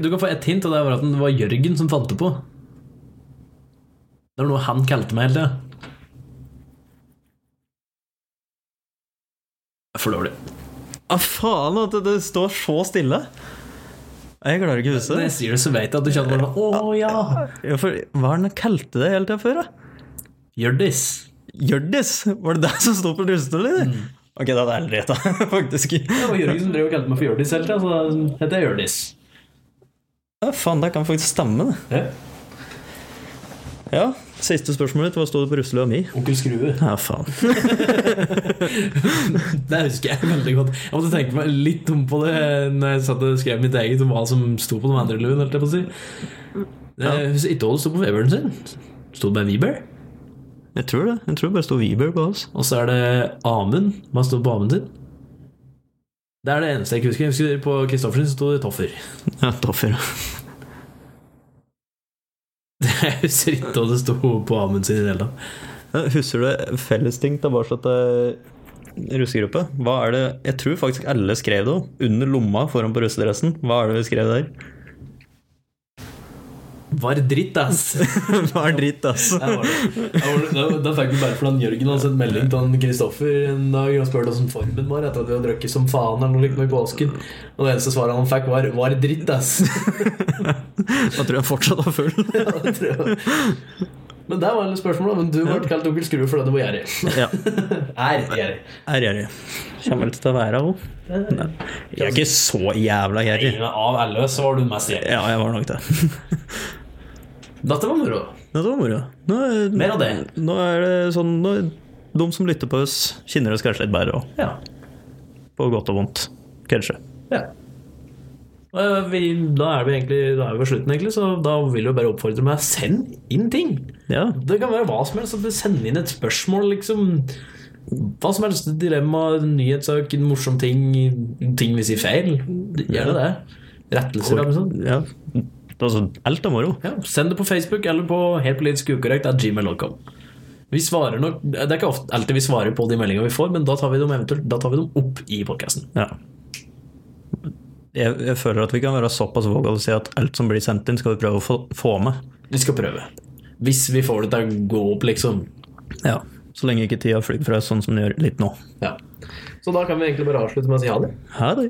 Du kan få et hint, og det var at det var Jørgen som fant det på. Det var noe han kalte meg hele tida. For dårlig. Ah, faen at det, det står så stille! Jeg klarer ikke å huske det. jeg sier det, så jeg at du kjenner bare Å ja! Ja, for, hva er det han kalte det hele tida før? da? Hjørdis. Hjørdis? Var det det som sto på russestolen din? Ok, da hadde jeg aldri gjetta, faktisk. Det var Jørgen som drev og kalte meg for Hjørdis hele tida, så da heter jeg Hjørdis. Ja, faen, det kan faktisk stemme, det. Ja. Ja, Siste spørsmålet ditt. Hva sto det på russelua mi? Onkel Skrue. Ja, faen. Det husker jeg veldig godt. Jeg måtte tenke meg litt om på det når jeg satt og skrev mitt eget om hva som sto på den andre luen. holdt jeg på å si. Ikke hva det sto på Weberen sin. Sto det bare Weber? Jeg tror det. Jeg tror det bare sto Weber på oss. Og så er det Amund. Hva sto på Amund sin? Det er det eneste jeg ikke husker. Jeg husker På Kristoffer sin sto det Toffer. Ja, Toffer. Jeg husker ikke hva det sto på Amund sin i det hele tatt. Husker du fellesting tilbake til russegruppe? Hva er det Jeg tror faktisk alle skrev det under lomma foran på russedressen. Hva er det vi skrev der? Var dritt, ass! Hva er dritt, ass? Ja, var det. Var det. Da, da fikk vi bare fordi han Jørgen hadde sendt melding til han Kristoffer en dag og spurte hvordan formen var etter at vi hadde drukket som faen eller noe likt i påsken. Og det eneste svaret han fikk, var 'var dritt', ass. Da tror jeg fortsatt var full. ja, det tror jeg. Men det var alle spørsmål, Men du ble kalt onkel Skrue fordi du var gjerrig. Ja. Er gjerrig. Er gjerrig. Kommer vel til å være òg. Jeg er ikke så jævla gjerrig. Av alle så var du mest gjerrig. Ja, jeg var nok det. Dette var moro. Dette var moro. Nå, er- Mer av det. Nå er det sånn nå, De som lytter på oss, kjenner oss kanskje litt bedre òg. Ja. På godt og vondt. Kanskje. ja. Vi, da er vi egentlig Da er vi ved slutten, egentlig, så da vil jeg bare oppfordre meg send inn ting. Ja. Det kan være hva som helst. Send inn et spørsmål, liksom. Hva som helst. Dilemma, nyhetssak, morsom ting, ting vi sier feil. Gjør det. Rettelser. eller noe er Altså, alt av moro. Ja, send det på Facebook eller på helt politisk ukorrekt at gmail.com. Vi svarer nok Det er ikke ofte, alltid vi svarer på de meldingene vi får, men da tar vi dem, eventuelt, da tar vi dem opp i podkasten. Ja. Jeg, jeg føler at vi kan være såpass vågale og si at alt som blir sendt inn, skal vi prøve å få, få med. Vi skal prøve. Hvis vi får det til å gå opp, liksom. Ja. Så lenge ikke tida flyr fra oss sånn som den gjør litt nå. Ja. Så da kan vi egentlig bare avslutte med å si ha det. Ha det.